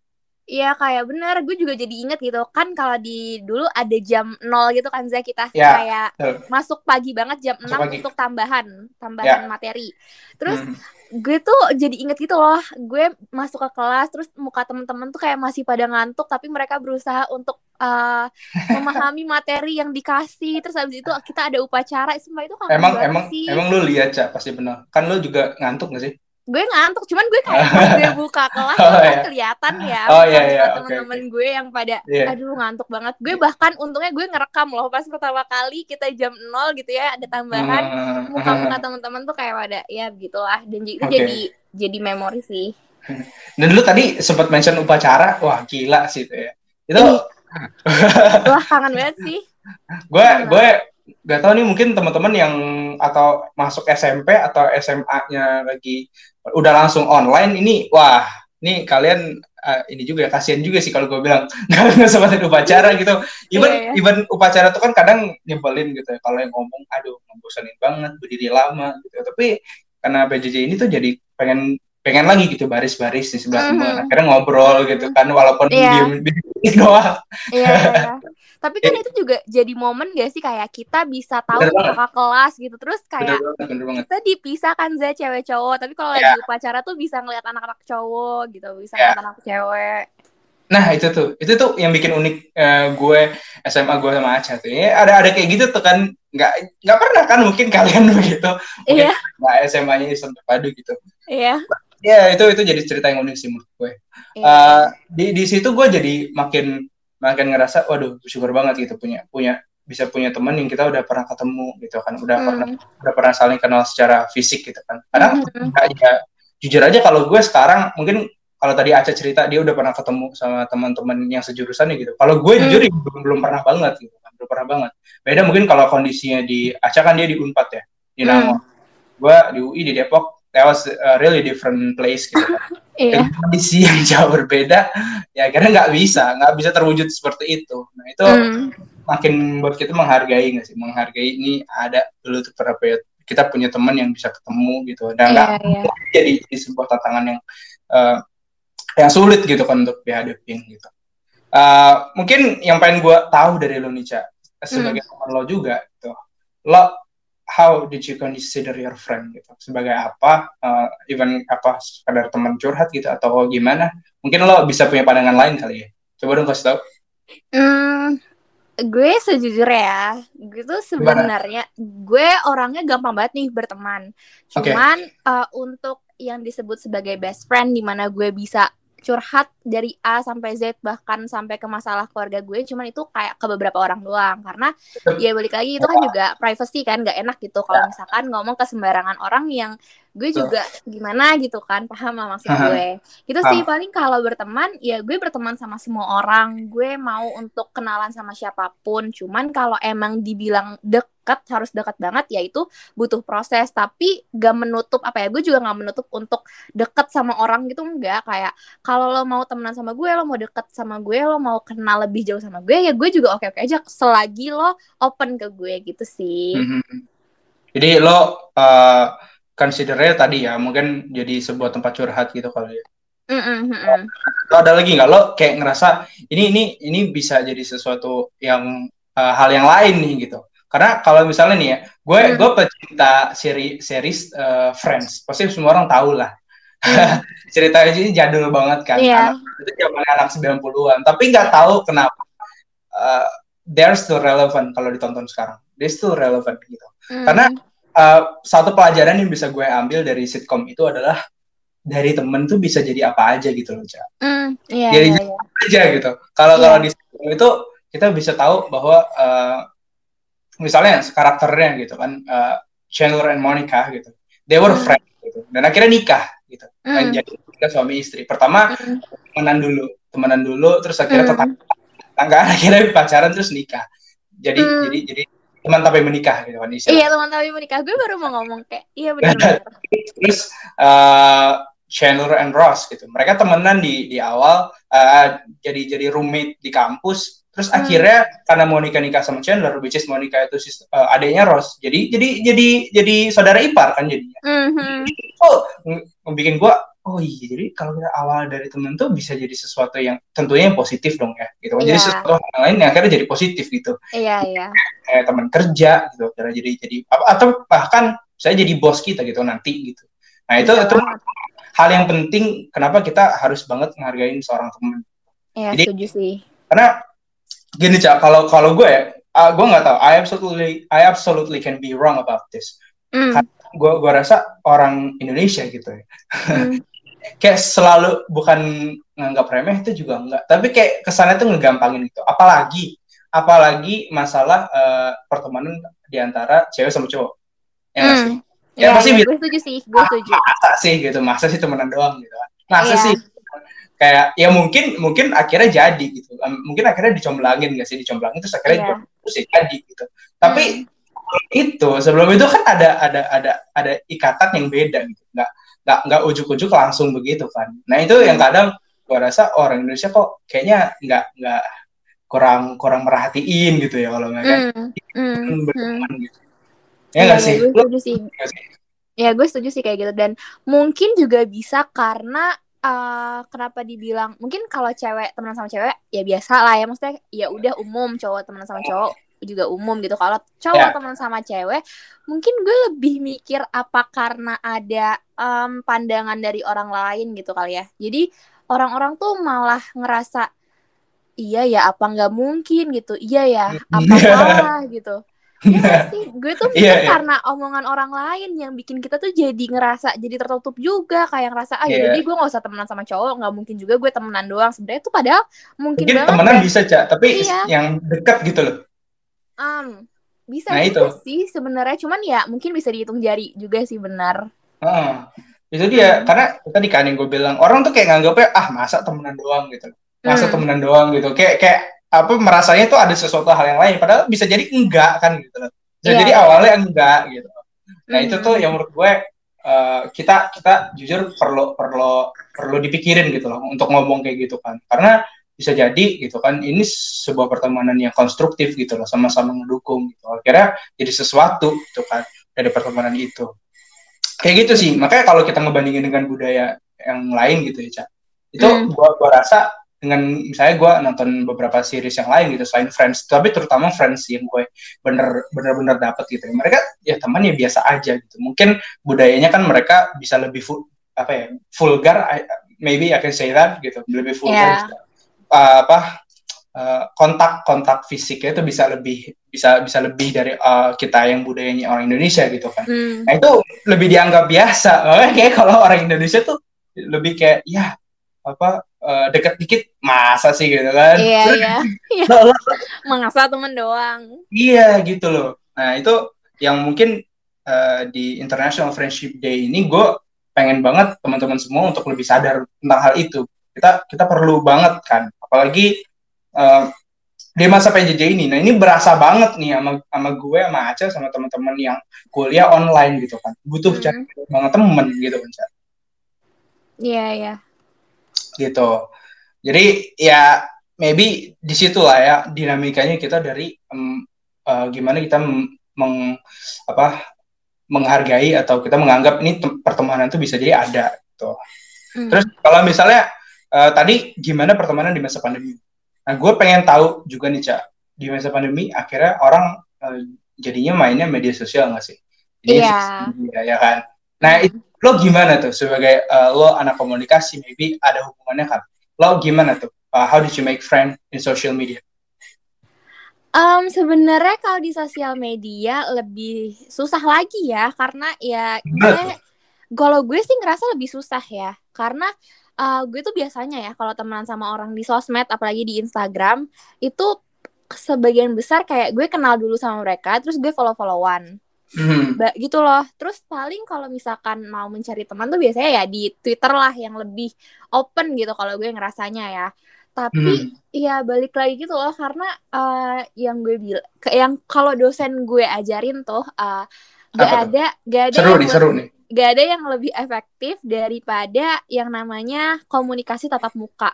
Iya kayak bener, gue juga jadi inget gitu kan kalau di dulu ada jam nol gitu kan Zah kita Ya, kayak betul. masuk pagi banget jam Masuk 6 pagi. untuk tambahan tambahan materi. Terus Hmm. Gue tuh jadi inget gitu loh, gue masuk ke kelas terus muka temen-temen tuh kayak masih pada ngantuk tapi mereka berusaha untuk uh, memahami *laughs* materi yang dikasih. Terus habis itu kita ada upacara, sumpah itu kangen Emang emang sih. emang lu lihat Cak pasti benar. Kan lu juga ngantuk gak sih? Gue ngantuk cuman gue kayak gue *laughs* buka kelas Oh, kan iya. kelihatan ya Oh, iya, iya. Oke, temen-temen gue yang pada Iya. aduh ngantuk banget gue bahkan untungnya gue ngerekam loh pas pertama kali kita jam nol gitu ya ada tambahan Hmm, muka-muka teman-teman tuh kayak pada ya begitulah dan itu Oke. jadi jadi memori sih Dan lu tadi sempat mention upacara, wah gila sih itu ya. Itu *laughs* wah kangen banget sih gue gue gak tahu nih mungkin teman-teman yang atau masuk SMP atau SMA-nya lagi udah langsung online ini wah ini kalian eh, ini juga ya kasihan juga sih kalau gue bilang *laughs* nggak sempatin upacara gitu even Iya, iya. even upacara tuh kan kadang nyebelin gitu ya kalau yang ngomong aduh ngebosenin banget berdiri lama gitu tapi karena PJJ ini tuh jadi pengen pengen lagi gitu baris-baris di sebelah teman Mhm. akhirnya ngobrol gitu kan walaupun Iya. diem diem *laughs* doang iya, iya. Tapi kan itu juga jadi momen gak sih? Kayak kita bisa tahu Bener kakak kelas gitu. Terus bener kayak banget bener banget. kita dipisah kan Za cewek cowok. Tapi kalau Ya. lagi upacara tuh bisa ngeliat anak-anak cowok gitu. Bisa Ya. ngeliat anak cewek. Nah itu tuh, itu tuh yang bikin unik eh, gue SMA gue sama Aca tuh. Ya, ada ada kayak gitu tuh kan, nggak nggak pernah kan mungkin *laughs* kalian begitu, iya. nggak SMA-nya Islam terpadu gitu. iya. Ya itu itu jadi cerita yang unik sih menurut gue. iya. Eh, di di situ gue jadi makin makin ngerasa, waduh bersyukur banget gitu punya punya bisa punya teman yang kita udah pernah ketemu gitu kan, udah pernah Hmm. udah pernah saling kenal secara fisik gitu kan. Kadang Mhm. ya, ya, jujur aja kalau gue sekarang mungkin kalau tadi Aca cerita dia udah pernah ketemu sama teman-teman yang sejurusan gitu. Kalau gue Hmm. jujur ya, belum belum pernah banget gitu kan, belum pernah banget. Beda mungkin kalau kondisinya di Aca kan dia di Unpad ya, di Hmm. Nangor. Gue di UI di Depok. That was a really different place gitu kan. *laughs* iya Dengan kondisi yang jauh berbeda, ya akhirnya nggak bisa, nggak bisa terwujud seperti itu. Nah itu Hmm. makin buat kita menghargai nggak sih? Menghargai ini ada dulu tuh pernah punya- kita punya teman yang bisa ketemu gitu. Dan nggak iya iya jadi, jadi sebuah tantangan yang eh, yang sulit gitu kan untuk dihadapin gitu. Eh, mungkin yang pengen gue tahu dari lo nih Ca, sebagai teman lo juga gitu. Lo how did you consider your friend gitu? Sebagai apa? eh, even apa sekadar teman curhat gitu atau gimana? Mungkin lo bisa punya pandangan lain kali ya. Coba dong kasih tahu. Hmm, gue sejujurnya ya, gue tuh sebenarnya gue orangnya gampang banget nih berteman. Cuman eh, untuk yang disebut sebagai best friend di mana gue bisa curhat dari A sampai Z bahkan sampai ke masalah keluarga gue cuman itu kayak ke beberapa orang doang. Karena ya balik lagi itu kan juga privacy kan nggak enak gitu. Kalau misalkan ngomong ke sembarangan orang yang gue juga gimana gitu kan paham lah maksud gue. Itu Paham. sih paling kalau berteman ya gue berteman sama semua orang. Gue mau untuk kenalan sama siapa pun. Cuman kalau emang dibilang dekat harus dekat banget ya itu butuh proses. Tapi gak menutup apa ya gue juga gak menutup untuk deket sama orang gitu enggak. Kayak kalau lo mau temenan sama gue lo mau deket sama gue lo mau kenal lebih jauh sama gue ya gue juga oke oke aja selagi lo open ke gue gitu sih. Mhm. Jadi lo uh, considernya tadi ya mungkin jadi sebuah tempat curhat gitu kali ya. Lo ada lagi nggak lo kayak ngerasa ini ini ini bisa jadi sesuatu yang uh, hal yang lain nih gitu. Karena kalau misalnya nih ya, gue Hmm. gue pecinta seri series uh, Friends, pasti semua orang tahu lah. Hmm. *laughs* Ceritanya ini jadul banget kan, Iya. anak, itu zaman anak 90-an. Tapi nggak tahu kenapa uh, they're still relevant kalau ditonton sekarang. They still relevant gitu. Mm. Karena Uh, satu pelajaran yang bisa gue ambil dari sitcom itu adalah dari temen tuh bisa jadi apa aja gitu loh, Ca. Mm, iya, Jadi iya, iya. *laughs* Aja gitu. Kalau Iya. kalau di sitcom itu kita bisa tahu bahwa uh, misalnya karakternya gitu kan uh, Chandler and Monica gitu. They were Hmm. friends gitu. Dan akhirnya nikah gitu. Dan Mm, jadi kita suami istri. Pertama mm, temenan dulu, temenan dulu terus akhirnya mm. tetangga, tetanggaan *laughs* akhirnya pacaran terus nikah. Jadi Hmm. jadi jadi teman tapi menikah gitu kan. Iya teman-teman menikah gue baru mau ngomong kayak iya *laughs* benar-benar. terus uh, Chandler and Ross gitu. Mereka temenan di di awal uh, jadi jadi roommate di kampus. Terus Hmm. akhirnya karena Monica nikah sama Chandler, which is Monica itu sis- uh, adiknya Ross. Jadi jadi jadi jadi saudara ipar kan jadinya. Mhm. Oh, ng- bikin gua oh iya jadi kalau kita awal dari temen tuh bisa jadi sesuatu yang tentunya yang positif dong ya gitu jadi Iya. sesuatu hal lain yang akhirnya jadi positif gitu Iya, iya. kayak teman kerja gitu akhirnya jadi jadi apa atau bahkan saya jadi bos kita gitu nanti gitu nah itu Bisa itu banget. hal yang penting kenapa kita harus banget menghargai seorang teman Iya, Jadi- setuju sih. karena gini cak kalau kalau gue ya ah, gue nggak tahu I absolutely I absolutely can be wrong about this Hmm. gue gue rasa orang Indonesia gitu ya Hmm. *laughs* kayak selalu bukan nganggap remeh itu juga enggak. Tapi kayak kesannya tuh ngegampangin gitu apalagi apalagi masalah eh, pertemanan di antara cewek sama cowok. Ya Hmm. Ya, Iya, pasti bisa. gue setuju sih, gue setuju. masa sih gitu? Masa sih temenan doang gitu kan? Masa Iya. sih? Kayak ya mungkin mungkin akhirnya jadi gitu. Mungkin akhirnya dicomblangin nggak sih? Dicomblangin terus akhirnya jodoh, terus ya jadi gitu. Tapi itu sebelum itu kan ada ada ada ada ikatan yang beda gitu. Nggak nggak nggak ujuk-ujuk langsung begitu kan nah itu yang kadang gua rasa orang Indonesia kok kayaknya nggak nggak kurang kurang merhatiin gitu ya kalau mereka Hmm. Hmm. Hmm. berteman gitu ya nggak iya, sih gue setuju sih. nggak sih? Ya, gue setuju sih kayak gitu. Dan mungkin juga bisa karena eh, kenapa dibilang mungkin kalau cewek temenan sama cewek ya biasa lah ya maksudnya ya udah umum cowok temenan sama cowok juga umum gitu. Kalau cowok Ya. temenan sama cewek mungkin gue lebih mikir apa karena ada em, pandangan dari orang lain gitu kali ya. Jadi orang-orang tuh malah ngerasa iya ya apa nggak mungkin gitu? Iya ya apa *laughs* salah? gitu Iya nggak sih gue tuh mikir Iya, iya. karena omongan orang lain yang bikin kita tuh jadi ngerasa jadi tertutup juga kayak ngerasa ah Iya. jadi gue nggak usah temenan sama cowok nggak mungkin juga gue temenan doang sebenarnya tuh padahal mungkin, mungkin banget temenan dan, bisa cak tapi Iya. yang dekat gitu loh um, bisa Nah, juga sih sebenarnya cuman ya mungkin bisa dihitung jari juga sih benar Heeh. itu dia Hmm. karena tadi kan yang gue bilang orang tuh kayak nganggapnya ah masa temenan doang gitu masa Hmm. temenan doang gitu kayak kayak apa merasanya tuh ada sesuatu hal yang lain. Padahal bisa jadi enggak kan gitu loh. Bisa Iya, jadi awalnya enggak gitu. Nah itu Hmm. tuh yang menurut gue eh, kita kita jujur perlu perlu perlu dipikirin gitu loh untuk ngomong kayak gitu kan. Karena bisa jadi gitu kan ini sebuah pertemanan yang konstruktif gitu loh sama-sama ngedukung gitu. Akhirnya jadi sesuatu gitu kan dari pertemanan itu. Kayak gitu sih. Makanya kalau kita ngebandingin dengan budaya yang lain gitu ya Cak. Itu Hmm. gua gua rasa dengan misalnya gua nonton beberapa series yang lain gitu selain Friends tapi terutama Friends yang gue bener bener bener dapet gitu ya mereka ya teman ya biasa aja gitu mungkin budayanya kan mereka bisa lebih fu- apa ya vulgar I- maybe I can say that gitu lebih vulgar Iya. Uh, apa uh, kontak kontak fisiknya itu bisa lebih bisa bisa lebih dari uh, kita yang budayanya orang Indonesia gitu kan Hmm. Nah itu lebih dianggap biasa. Makanya kayak kalau orang Indonesia tuh lebih kayak ya apa eh, deket dikit masa sih gitu kan? iya *laughs* iya lo- *laughs* mengasa temen doang iya gitu loh. Nah itu yang mungkin eh, di International Friendship Day ini gue pengen banget teman-teman semua untuk lebih sadar tentang hal itu. Kita kita perlu banget kan, apalagi eh, di masa PJJ ini. Nah ini berasa banget nih sama sama gue, sama Aca, sama teman-teman yang kuliah online gitu kan. Butuh Hmm. cari banget temen gitu kan. Iya iya gitu. Jadi ya maybe di situ lah ya dinamikanya kita dari em, eh, gimana kita meng apa menghargai atau kita menganggap ini tem- pertemanan itu bisa jadi ada gitu. Hmm. Terus kalau misalnya eh, tadi gimana pertemanan di masa pandemi? Nah, gue pengen tahu juga nih cak di masa pandemi akhirnya orang eh, jadinya mainnya media sosial nggak sih? Iya. sosial media, ya kan. Nah itu lo gimana tuh sebagai eh, lo anak komunikasi maybe ada hubungannya kan? Lo gimana tuh? Uh, how did you make friend in social media? Um, sebenarnya kalau di sosial media lebih susah lagi ya karena ya gue kalau gue sih ngerasa lebih susah ya karena uh, gue tuh biasanya ya kalau temenan sama orang di sosmed apalagi di Instagram itu sebagian besar kayak gue kenal dulu sama mereka terus gue follow followan Hmm. gitu loh terus paling kalau misalkan mau mencari teman tuh biasanya ya di Twitter lah yang lebih open gitu kalau gue ngerasanya ya tapi Hmm. ya balik lagi gitu loh karena eh, yang gue bilang yang kalau dosen gue ajarin tuh eh, gak Apa tuh? ada gak ada Seru yang nih, seru nih. gak ada yang lebih efektif daripada yang namanya komunikasi tatap muka.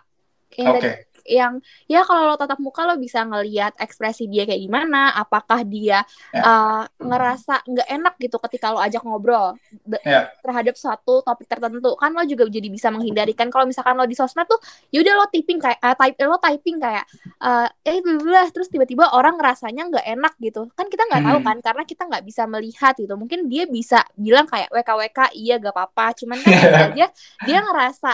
Yang Oke. tadi yang ya kalau lo tatap muka lo bisa ngelihat ekspresi dia kayak gimana apakah dia Ya. uh, ngerasa nggak enak gitu ketika lo ajak ngobrol Ya. terhadap suatu topik tertentu kan lo juga jadi bisa menghindari kan kalau misalkan lo di sosmed tuh yaudah lo typing kayak uh, type lo typing kayak uh, eh blah, terus tiba-tiba orang ngerasanya nggak enak gitu kan kita nggak tahu Hmm. kan karena kita nggak bisa melihat gitu mungkin dia bisa bilang kayak WKWK iya gak apa-apa cuman kan *laughs* aja dia ngerasa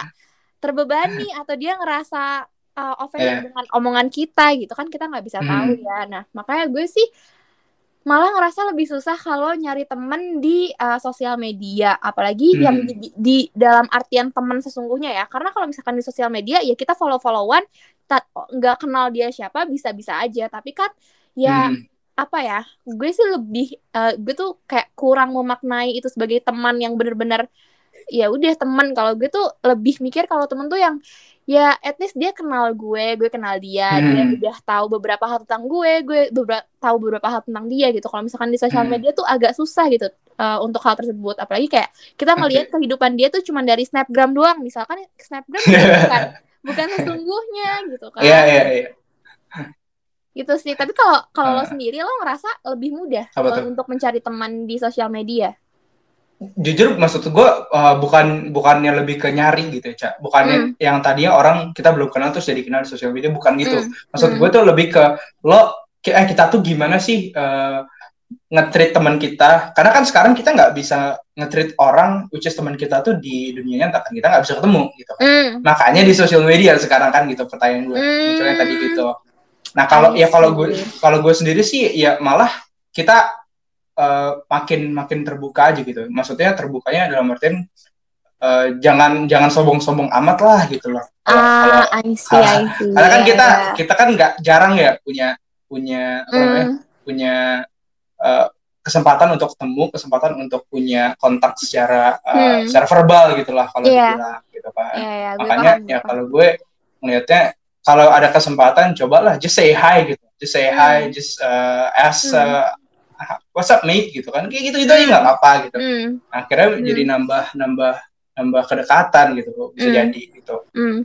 terbebani atau dia ngerasa uh, offended Yeah. dengan omongan kita gitu kan kita nggak bisa tahu Hmm. ya nah makanya gue sih malah ngerasa lebih susah kalau nyari temen di uh, sosial media apalagi Hmm. yang di, di dalam artian teman sesungguhnya ya karena kalau misalkan di sosial media ya kita follow followan nggak kenal dia siapa bisa bisa aja tapi kan ya Hmm. apa ya gue sih lebih eh, gue tuh kayak kurang memaknai itu sebagai teman yang bener-bener ya udah teman kalau gue tuh lebih mikir kalau temen tuh yang ya at least dia kenal gue gue kenal dia dia Hmm. udah tahu beberapa hal tentang gue gue beberapa tahu beberapa hal tentang dia gitu kalau misalkan di sosial Hmm. media tuh agak susah gitu eh, untuk hal tersebut apalagi kayak kita Oke. ngelihat kehidupan dia tuh cuma dari snapgram doang misalkan snapgram tuh *laughs* bukan bukan sesungguhnya gitu kan Iya, iya, iya. gitu sih tapi kalau kalau lo Ah. sendiri lo ngerasa lebih mudah untuk mencari teman di sosial media Jujur maksud gue uh, bukan bukannya lebih ke nyari gitu ya, Cak. Hmm. Bukannya yang tadinya orang kita belum kenal terus jadi kenal di sosial media bukan gitu. Hmm. Maksud Hmm. gue tuh lebih ke lo eh kita tuh gimana sih uh, nge-treat teman kita karena kan sekarang kita nggak bisa nge-treat orang which is teman kita tuh di dunia nyata kan kita nggak bisa ketemu gitu kan. Hmm. makanya di sosial media sekarang kan gitu pertanyaan gue Hmm. munculnya tadi gitu nah kalau ya kalau gue kalau gue sendiri sih ya malah kita eh, makin makin terbuka aja gitu maksudnya terbukanya dalam artian eh, jangan jangan sombong-sombong amat lah gitu loh kalau kalau ah I see I see karena kan kita iya. kita kan nggak jarang ya punya punya apa namanya Hmm. punya eh, kesempatan untuk ketemu kesempatan untuk punya kontak secara eh, Hmm. secara verbal gitulah kalau Iya. dibilang gitu kan Iya, iya, gue makanya paham, ya paham. kalau gue ngelihatnya kalau ada kesempatan cobalah just say hi gitu just say hi Hmm. just uh, ask Hmm. uh, *laughs* what's up mate gitu kan kayak gitu gitu aja nggak apa-apa gitu Hmm. akhirnya Hmm. jadi nambah nambah nambah kedekatan gitu bisa Hmm. jadi gitu Hmm.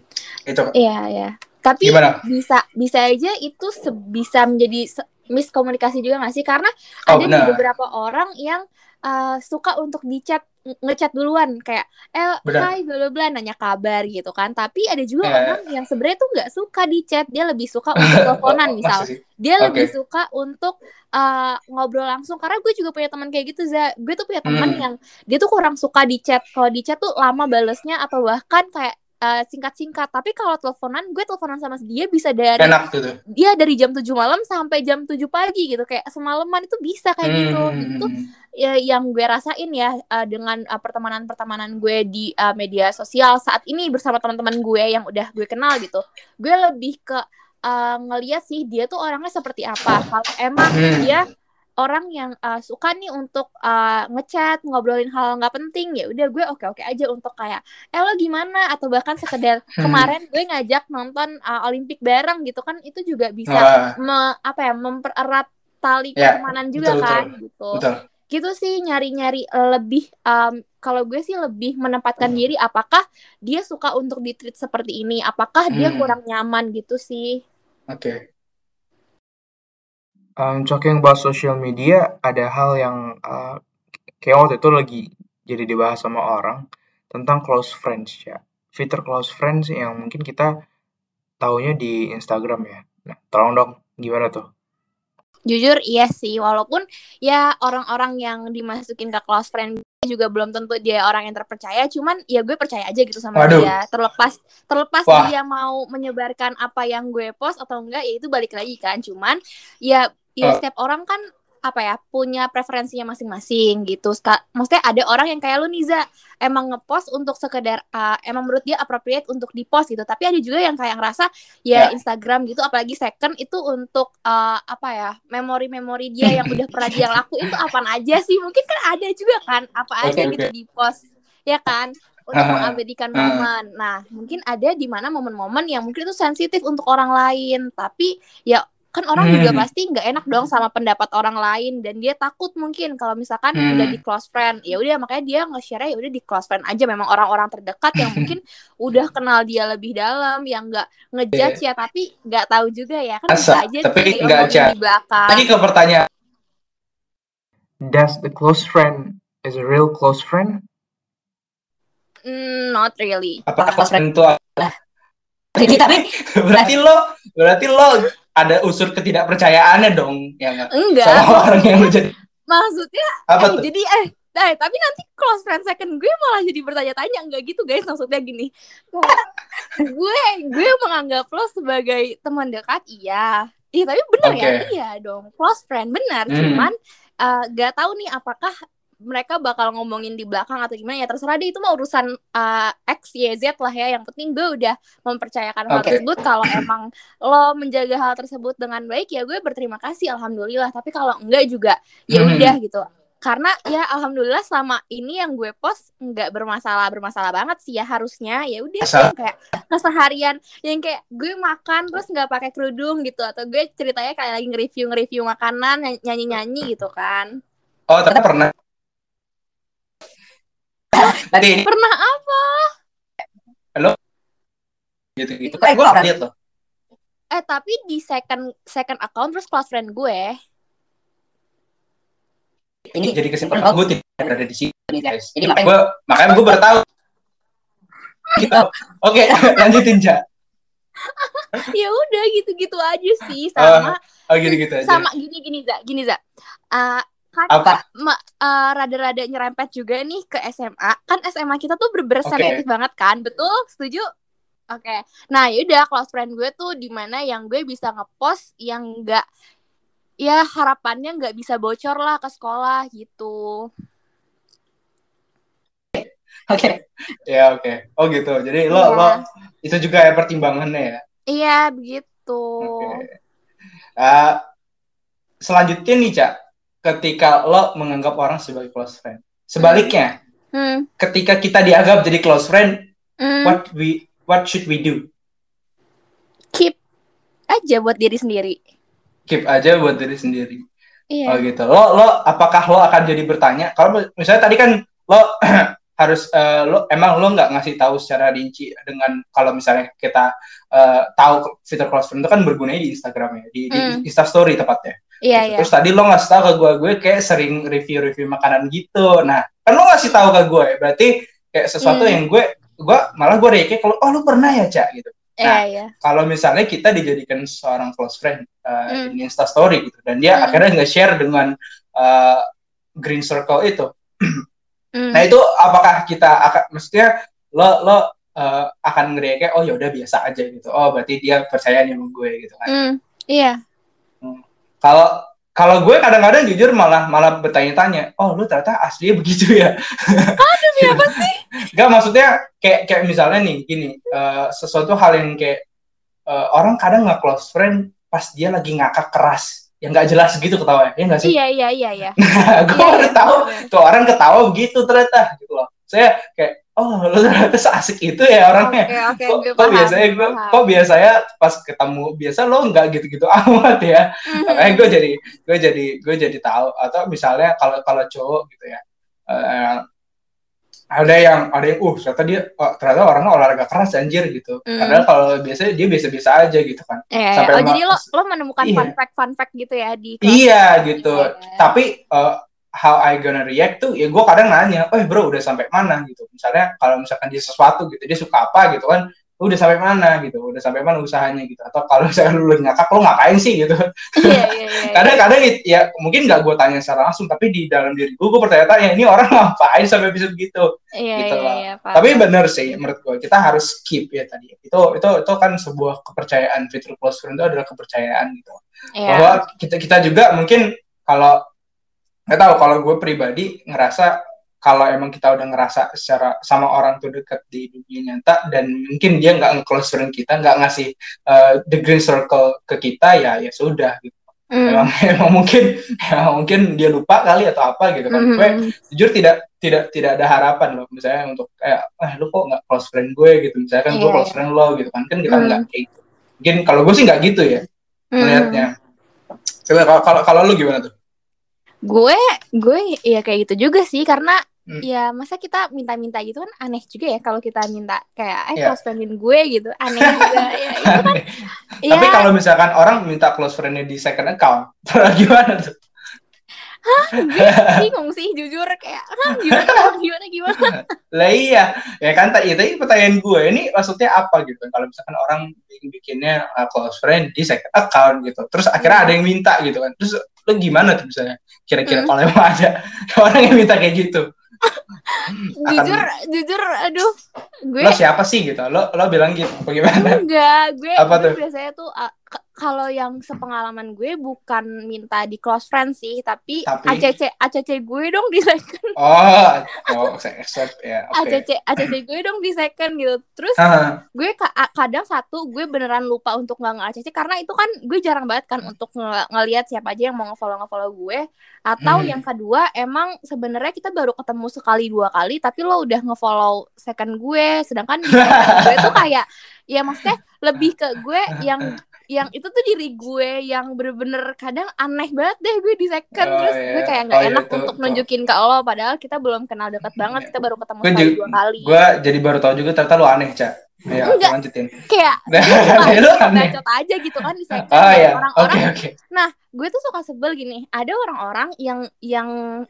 itu Iya, iya. Tapi Gimana? bisa bisa aja itu bisa menjadi miskomunikasi juga nggak sih? Karena Oh, ada nih benar. beberapa orang yang uh, suka untuk dicat nge- ngechat duluan. Kayak eh hai bla bla nanya kabar gitu kan. Tapi ada juga Iya, orang yang sebenarnya tuh nggak suka dicat, dia lebih suka untuk *laughs* teleponan Oh, misal. Dia Oke. lebih suka untuk uh, ngobrol langsung. Karena gue juga punya teman kayak gitu za. Gue tuh punya teman Hmm. yang dia tuh kurang suka di chat kalau di chat tuh lama balesnya atau bahkan kayak uh, singkat-singkat. Tapi kalau teleponan gue teleponan sama dia bisa dari enak gitu dia dari jam 7 malam sampai jam 7 pagi gitu. Kayak semalaman itu bisa kayak gitu. Hmm. Jadi tuh ya, yang gue rasain ya uh, dengan uh, pertemanan-pertemanan gue di uh, media sosial saat ini bersama teman-teman gue yang udah gue kenal gitu. Gue lebih ke uh, ngeliat sih dia tuh orangnya seperti apa. Kalau emang Hmm. dia orang yang uh, suka nih untuk uh, ngechat ngobrolin hal nggak penting ya udah gue oke oke aja untuk kayak eh lo gimana? Atau bahkan sekedar Hmm. kemarin gue ngajak nonton uh, Olimpik bareng gitu kan itu juga bisa Wah, me- apa ya mempererat tali Ya, pertemanan juga betul, kan gitu. Betul gitu sih nyari-nyari lebih um, kalau gue sih lebih menempatkan diri apakah dia suka untuk ditreat seperti ini apakah dia Hmm. kurang nyaman gitu sih oke Um, talking about social media, ada hal yang uh, kayak waktu itu lagi jadi dibahas sama orang tentang close friends ya. Fitur close friends yang mungkin kita taunya di Instagram ya. Nah, tolong dong, gimana tuh? Jujur iya sih, walaupun ya orang-orang yang dimasukin ke close friend juga belum tentu dia orang yang terpercaya, cuman ya gue percaya aja gitu sama Waduh. dia. Terlepas terlepas Wah. dia mau menyebarkan apa yang gue post atau enggak, ya itu balik lagi kan. Cuman ya ya Oh. setiap orang kan apa ya punya preferensinya masing-masing gitu. Ska- Maksudnya ada orang yang kayak lu Niza emang ngepost untuk sekedar uh, emang menurut dia appropriate untuk dipost gitu. Tapi ada juga yang kayak ngerasa ya Ya. Instagram gitu apalagi second itu untuk uh, apa ya memori-memori dia yang udah pernah dia *laughs* lakuin itu apaan aja sih mungkin kan ada juga kan apa aja gitu di post ya kan untuk Ah, mengabadikan ah. momen nah mungkin ada di mana momen-momen yang mungkin itu sensitif untuk orang lain tapi ya kan orang juga Hmm. pasti nggak enak dong sama pendapat orang lain dan dia takut mungkin kalau misalkan Hmm. udah di close friend. Ya udah makanya dia nge-share ya udah di close friend aja. Memang orang-orang terdekat yang mungkin *laughs* udah kenal dia lebih dalam yang nggak ngejudge ya tapi nggak tahu juga ya. Kan bisa Asa, aja tapi nggak di belakang. Lagi ke pertanyaan, does the close friend is a real close friend? Hmm, not really. Apakah close friend itu Jadi tapi *laughs* berarti lo berarti lo ada unsur ketidakpercayaannya dong ya nggak? enggak sama orang yang lo jadi maksudnya apa eh tuh? jadi eh nah, tapi nanti close friend second gue malah jadi bertanya-tanya enggak gitu guys maksudnya gini gue gue menganggap lo sebagai teman dekat iya iya tapi benar ya Oke. iya dong close friend benar Hmm. cuman eh, nggak tahu nih apakah mereka bakal ngomongin di belakang atau gimana ya terserah deh itu mah urusan eh, X Y Z lah ya yang penting gue udah mempercayakan hal Oke. tersebut kalau emang lo menjaga hal tersebut dengan baik ya gue berterima kasih alhamdulillah tapi kalau enggak juga ya Hmm. udah gitu karena ya alhamdulillah selama ini yang gue post nggak bermasalah bermasalah banget sih ya harusnya ya udah yang kayak keseharian yang kayak gue makan terus nggak pakai kerudung gitu atau gue ceritanya kayak lagi nge-review nge-review makanan nyanyi nyanyi gitu kan Oh tapi pernah. Tadi ini pernah apa gitu gitu kan gue lihat loh. eh tapi di second second account terus close friend gue ini Jadi kesimpulan gue tidak berada di sini guys. Jadi makanya Gue makanya gue bertahu. Gitu. Oke *laughs* lanjutin ja. ya udah gitu-gitu aja sih sama Oh gitu gitu aja. sama gini gini za gini za Eh, kan Apa? ma- eh, rada-rada nyerempet juga nih ke SMA kan SMA kita tuh Oke. sensitif banget kan betul setuju oke nah yaudah close friend gue tuh di mana yang gue bisa ngepost yang enggak ya harapannya nggak bisa bocor lah ke sekolah gitu Oke. Ya oke. Oh gitu. Jadi lo Iya. lo itu juga ya pertimbangannya ya. iya begitu Oke. Uh, selanjutnya nih cak, ketika lo menganggap orang sebagai close friend. Sebaliknya, hmm. ketika kita dianggap jadi close friend, hmm. what we what should we do? keep aja buat diri sendiri Keep aja buat diri sendiri. iya Oh gitu. Lo lo apakah lo akan jadi bertanya? Kalau misalnya tadi kan lo *clears throat* harus eh, lo emang lo nggak ngasih tahu secara rinci dengan kalau misalnya kita eh, tahu fitur close friend itu kan bergunanya di Instagram ya, di, di Hmm. Insta Story tepatnya. Iya Gitu. iya Terus tadi lo ngasih tahu ke gue, gue kayak sering review-review makanan gitu. Nah, kan lo ngasih tahu ke gue, berarti kayak sesuatu Hmm. yang gue, gue malah gue react kalau oh lo pernah ya cak gitu. iya Nah, iya Kalau misalnya kita dijadikan seorang close friend uh, Hmm. di Insta Story gitu, dan dia Hmm. akhirnya nge-share dengan uh, green circle itu. Hmm. Nah itu apakah kita akan, maksudnya lo lo uh, akan nge-react oh ya udah biasa aja gitu. Oh berarti dia percaya nih sama gue gitu kan. Hmm. iya Kalau kalau gue kadang-kadang jujur malah malah bertanya-tanya, oh lu ternyata aslinya *laughs* begitu ya? Demi apa sih? Gak maksudnya kayak kayak misalnya nih gini, eh, sesuatu hal yang kayak eh, orang kadang nggak close friend pas dia lagi ngakak keras, yang nggak jelas gitu ketawa, ya nggak sih? iya iya iya iya *laughs* gue Iya, baru iya, tahu bener. tuh orang ketawa begitu ternyata gitu loh. Saya kayak oh *laughs* lu ternyata seasik itu ya orangnya. Oke oke Kok, gue kok paham, biasanya gue paham. kok biasanya pas ketemu biasa lo nggak gitu-gitu *laughs* amat ya Mhm. makanya gue jadi gue jadi gue jadi tahu atau misalnya kalau kalau cowok gitu ya eh, ada yang ada yang uh ternyata dia oh, ternyata orangnya olahraga keras anjir gitu Hmm. padahal kalau biasanya dia biasa-biasa aja gitu kan Iya, sampai oh jadi lo lo menemukan Iya. fun fact fun fact gitu ya di iya lo. gitu Iya. tapi eh, how I gonna react tuh ya gue kadang nanya oh bro udah sampai mana gitu misalnya kalau misalkan dia sesuatu gitu dia suka apa gitu kan lu udah sampai mana gitu udah sampai mana usahanya gitu atau kalau misalkan lu lagi ngakak lu ngapain sih gitu Iya iya iya. kadang-kadang it- ya mungkin nggak gue tanya secara langsung tapi di dalam diri gue gue bertanya-tanya ini orang *laughs* ngapain sampai bisa begitu Iya gitu iya lah. iya. paham. tapi bener sih menurut gue kita harus keep ya tadi itu itu itu kan sebuah kepercayaan fitur close friend itu adalah kepercayaan gitu Iya. bahwa kita kita juga mungkin kalau nggak tahu kalau gue pribadi ngerasa kalau emang kita udah ngerasa secara sama orang tuh deket di dunia nyata dan mungkin dia nggak nge-close friend kita nggak ngasih uh, the green circle ke kita ya ya sudah gitu Hmm. emang *laughs* emang mungkin emang mungkin dia lupa kali atau apa gitu kan Mhm. gue jujur tidak tidak tidak ada harapan loh misalnya untuk kayak eh lu kok nggak close friend gue gitu misalnya kan gue Iya, close friend lo gitu kan kan kita Hmm. nggak kayak gitu. mungkin kalau gue sih nggak gitu ya Hmm. melihatnya Coba kalau kalau lu gimana tuh? Gue gue ya kayak gitu juga sih karena Hmm. ya masa kita minta-minta gitu kan aneh juga ya kalau kita minta kayak eh Iya. close friendin gue gitu aneh *laughs* juga ya itu kan ya Tapi kalau misalkan orang minta close friend-nya di second account, *laughs* gimana tuh? Gue bingung sih jujur kayak "Hah, gimana gimana gimana *laughs* Lah iya, ya kan tadi itu pertanyaan gue ini maksudnya apa gitu? Kalau misalkan orang bikin bikinnya uh, close friend di second account gitu, terus akhirnya ada yang minta gitu kan, terus lu gimana tuh misalnya? Kira-kira Hmm. kalau emang ada *laughs* orang yang minta kayak gitu, *laughs* jujur jujur aduh gue lo siapa sih gitu? Lo lo bilang gitu, bagaimana? enggak gue, Apa gue tuh? biasanya tuh uh, kalau yang sepengalaman gue bukan minta di close friend sih tapi, Tapi? ACC ACC gue dong di second. Oh, oh, accept ya, oke. ACC ACC gue dong di second gitu. Terus Ah, gue ka- kadang satu gue beneran lupa untuk nggak nge-ACC karena itu kan gue jarang banget kan untuk nge- ngelihat siapa aja yang mau nge-follow nge-follow gue. Atau Hmm. yang kedua emang sebenarnya kita baru ketemu sekali dua kali tapi lo udah nge-follow second gue. Sedangkan di gue tuh kayak ya maksudnya lebih ke gue yang *laughs* yang itu tuh diri gue yang bener-bener kadang aneh banget deh gue di second Oh, terus iya. gue kayak nggak Oh, iya, enak itu- untuk nunjukin ke lo padahal kita belum kenal dekat banget kita baru ketemu Gue sekali dua kali gue jadi baru tahu juga ternyata lo aneh, Cak. Ya, Enggak. lanjutin. kayak *laughs* Nah, *laughs* bacot aja gitu kan di second Oh Dan ya, orang-orang oke oke. nah gue tuh suka sebel gini ada orang-orang yang yang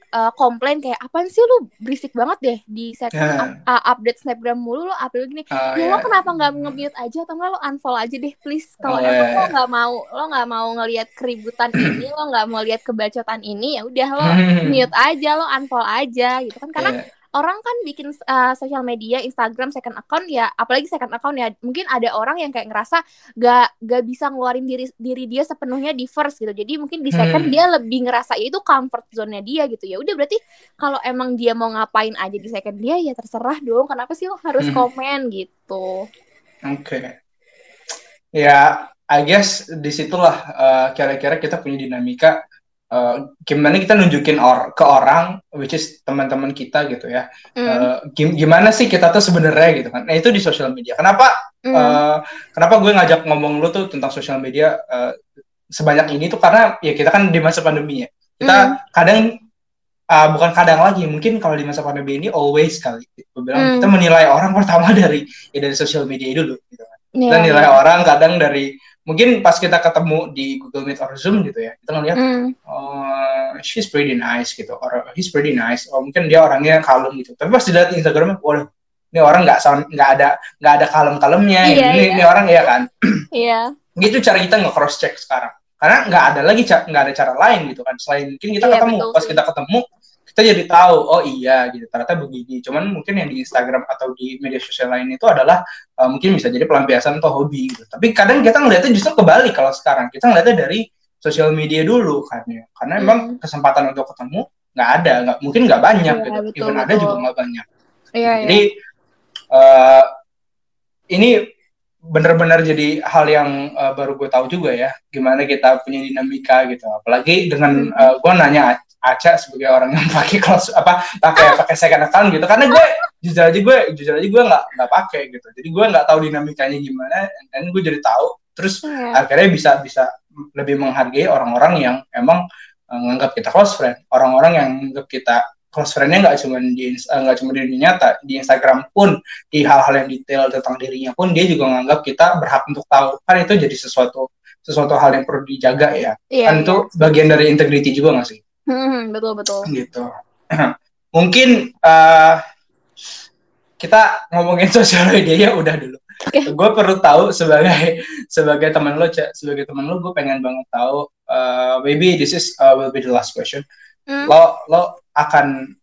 uh, komplain kayak apa sih lu berisik banget deh di second Ya. up- uh, update snapgram mulu lo upload gini Oh, ya ya. lo kenapa nggak nge-mute aja atau nggak lo unfollow aja deh please kalau Oh, emang iya, lo iya. nggak mau lo nggak mau ngelihat keributan *clears throat* ini lo nggak mau lihat kebacotan ini ya udah lo Hmm. mute aja lo unfollow aja gitu kan karena Iya. Orang kan bikin uh, sosial media Instagram second account ya apalagi second account ya mungkin ada orang yang kayak ngerasa gak gak bisa ngeluarin diri diri dia sepenuhnya di first gitu jadi mungkin di second Hmm. dia lebih ngerasa ya itu comfort zone-nya dia gitu ya udah berarti kalau emang dia mau ngapain aja di second dia ya terserah dong kenapa sih lo harus Hmm. komen gitu Oke. Ya, I guess di situlah uh, kira-kira kita punya dinamika uh, gimana kita nunjukin or ke orang, which is teman-teman kita gitu ya. Hmm, Uh, gim- gimana sih kita tuh sebenarnya gitu kan? Nah itu di sosial media. Kenapa? hmm, uh, kenapa gue ngajak ngomong lu tuh tentang sosial media uh, sebanyak ini tuh karena ya kita kan di masa pandemi ya. Kita Hmm. kadang uh, bukan kadang lagi, mungkin kalau di masa pandemi ini always kali. Gue bilang Hmm. kita menilai orang pertama *laughs* dari ya dari sosial media dulu. Gitu kan iya, kita nilai iya. orang kadang dari mungkin pas kita ketemu di Google Meet or Zoom gitu ya kita ngeliat Hmm, oh she's pretty nice gitu. Or he's pretty nice. Oh mungkin dia orangnya kalem gitu. Tapi pas dilihat Instagramnya waduh ini orang nggak nggak ada nggak ada kalem-kalemnya Iya, ini, iya. ini orang ya kan? Iya. Gitu cara kita nge cross check sekarang. Karena nggak ada lagi nggak ada cara lain gitu kan selain mungkin kita Iya, ketemu. betul pas kita ketemu kita jadi tahu oh iya gitu ternyata begini cuman mungkin yang di Instagram atau di media sosial lain itu adalah uh, mungkin bisa jadi pelampiasan atau hobi gitu tapi kadang kita ngeliatnya justru kebalik kalau sekarang kita ngeliatnya dari sosial media dulu kan ya karena Hmm. emang kesempatan untuk ketemu nggak ada nggak mungkin nggak banyak Iya, gitu betul, even ada betul. juga nggak banyak iya iya jadi eh, ini benar-benar jadi hal yang eh, baru gue tahu juga ya, gimana kita punya dinamika gitu. Apalagi dengan Hmm. eh, gue nanya Aca sebagai orang yang pakai close apa pakai pakai second account gitu, karena gue jujur aja gue jujur aja gue nggak nggak pakai gitu. Jadi gue nggak tahu dinamikanya gimana, dan gue jadi tahu. Terus Iya. akhirnya bisa bisa lebih menghargai orang-orang yang emang eh, nganggap kita close friend, orang-orang yang nganggap kita close friend-nya nggak cuma di eh, nggak cuma di dunia nyata, di Instagram pun di hal-hal yang detail tentang dirinya pun dia juga nganggap kita berhak untuk tahu. Kan itu jadi sesuatu sesuatu hal yang perlu dijaga ya. Iya, kan itu bagian dari integrity juga nggak sih? Hmm, betul betul Gitu. *clears throat* Mungkin eh, kita ngomongin *laughs* sosial media ya udah dulu. Oke. Gue perlu tahu sebagai sebagai teman lo, sebagai teman lo, gue pengen banget tahu. eh, maybe this is uh, will be the last question. Hmm. Lo lo akan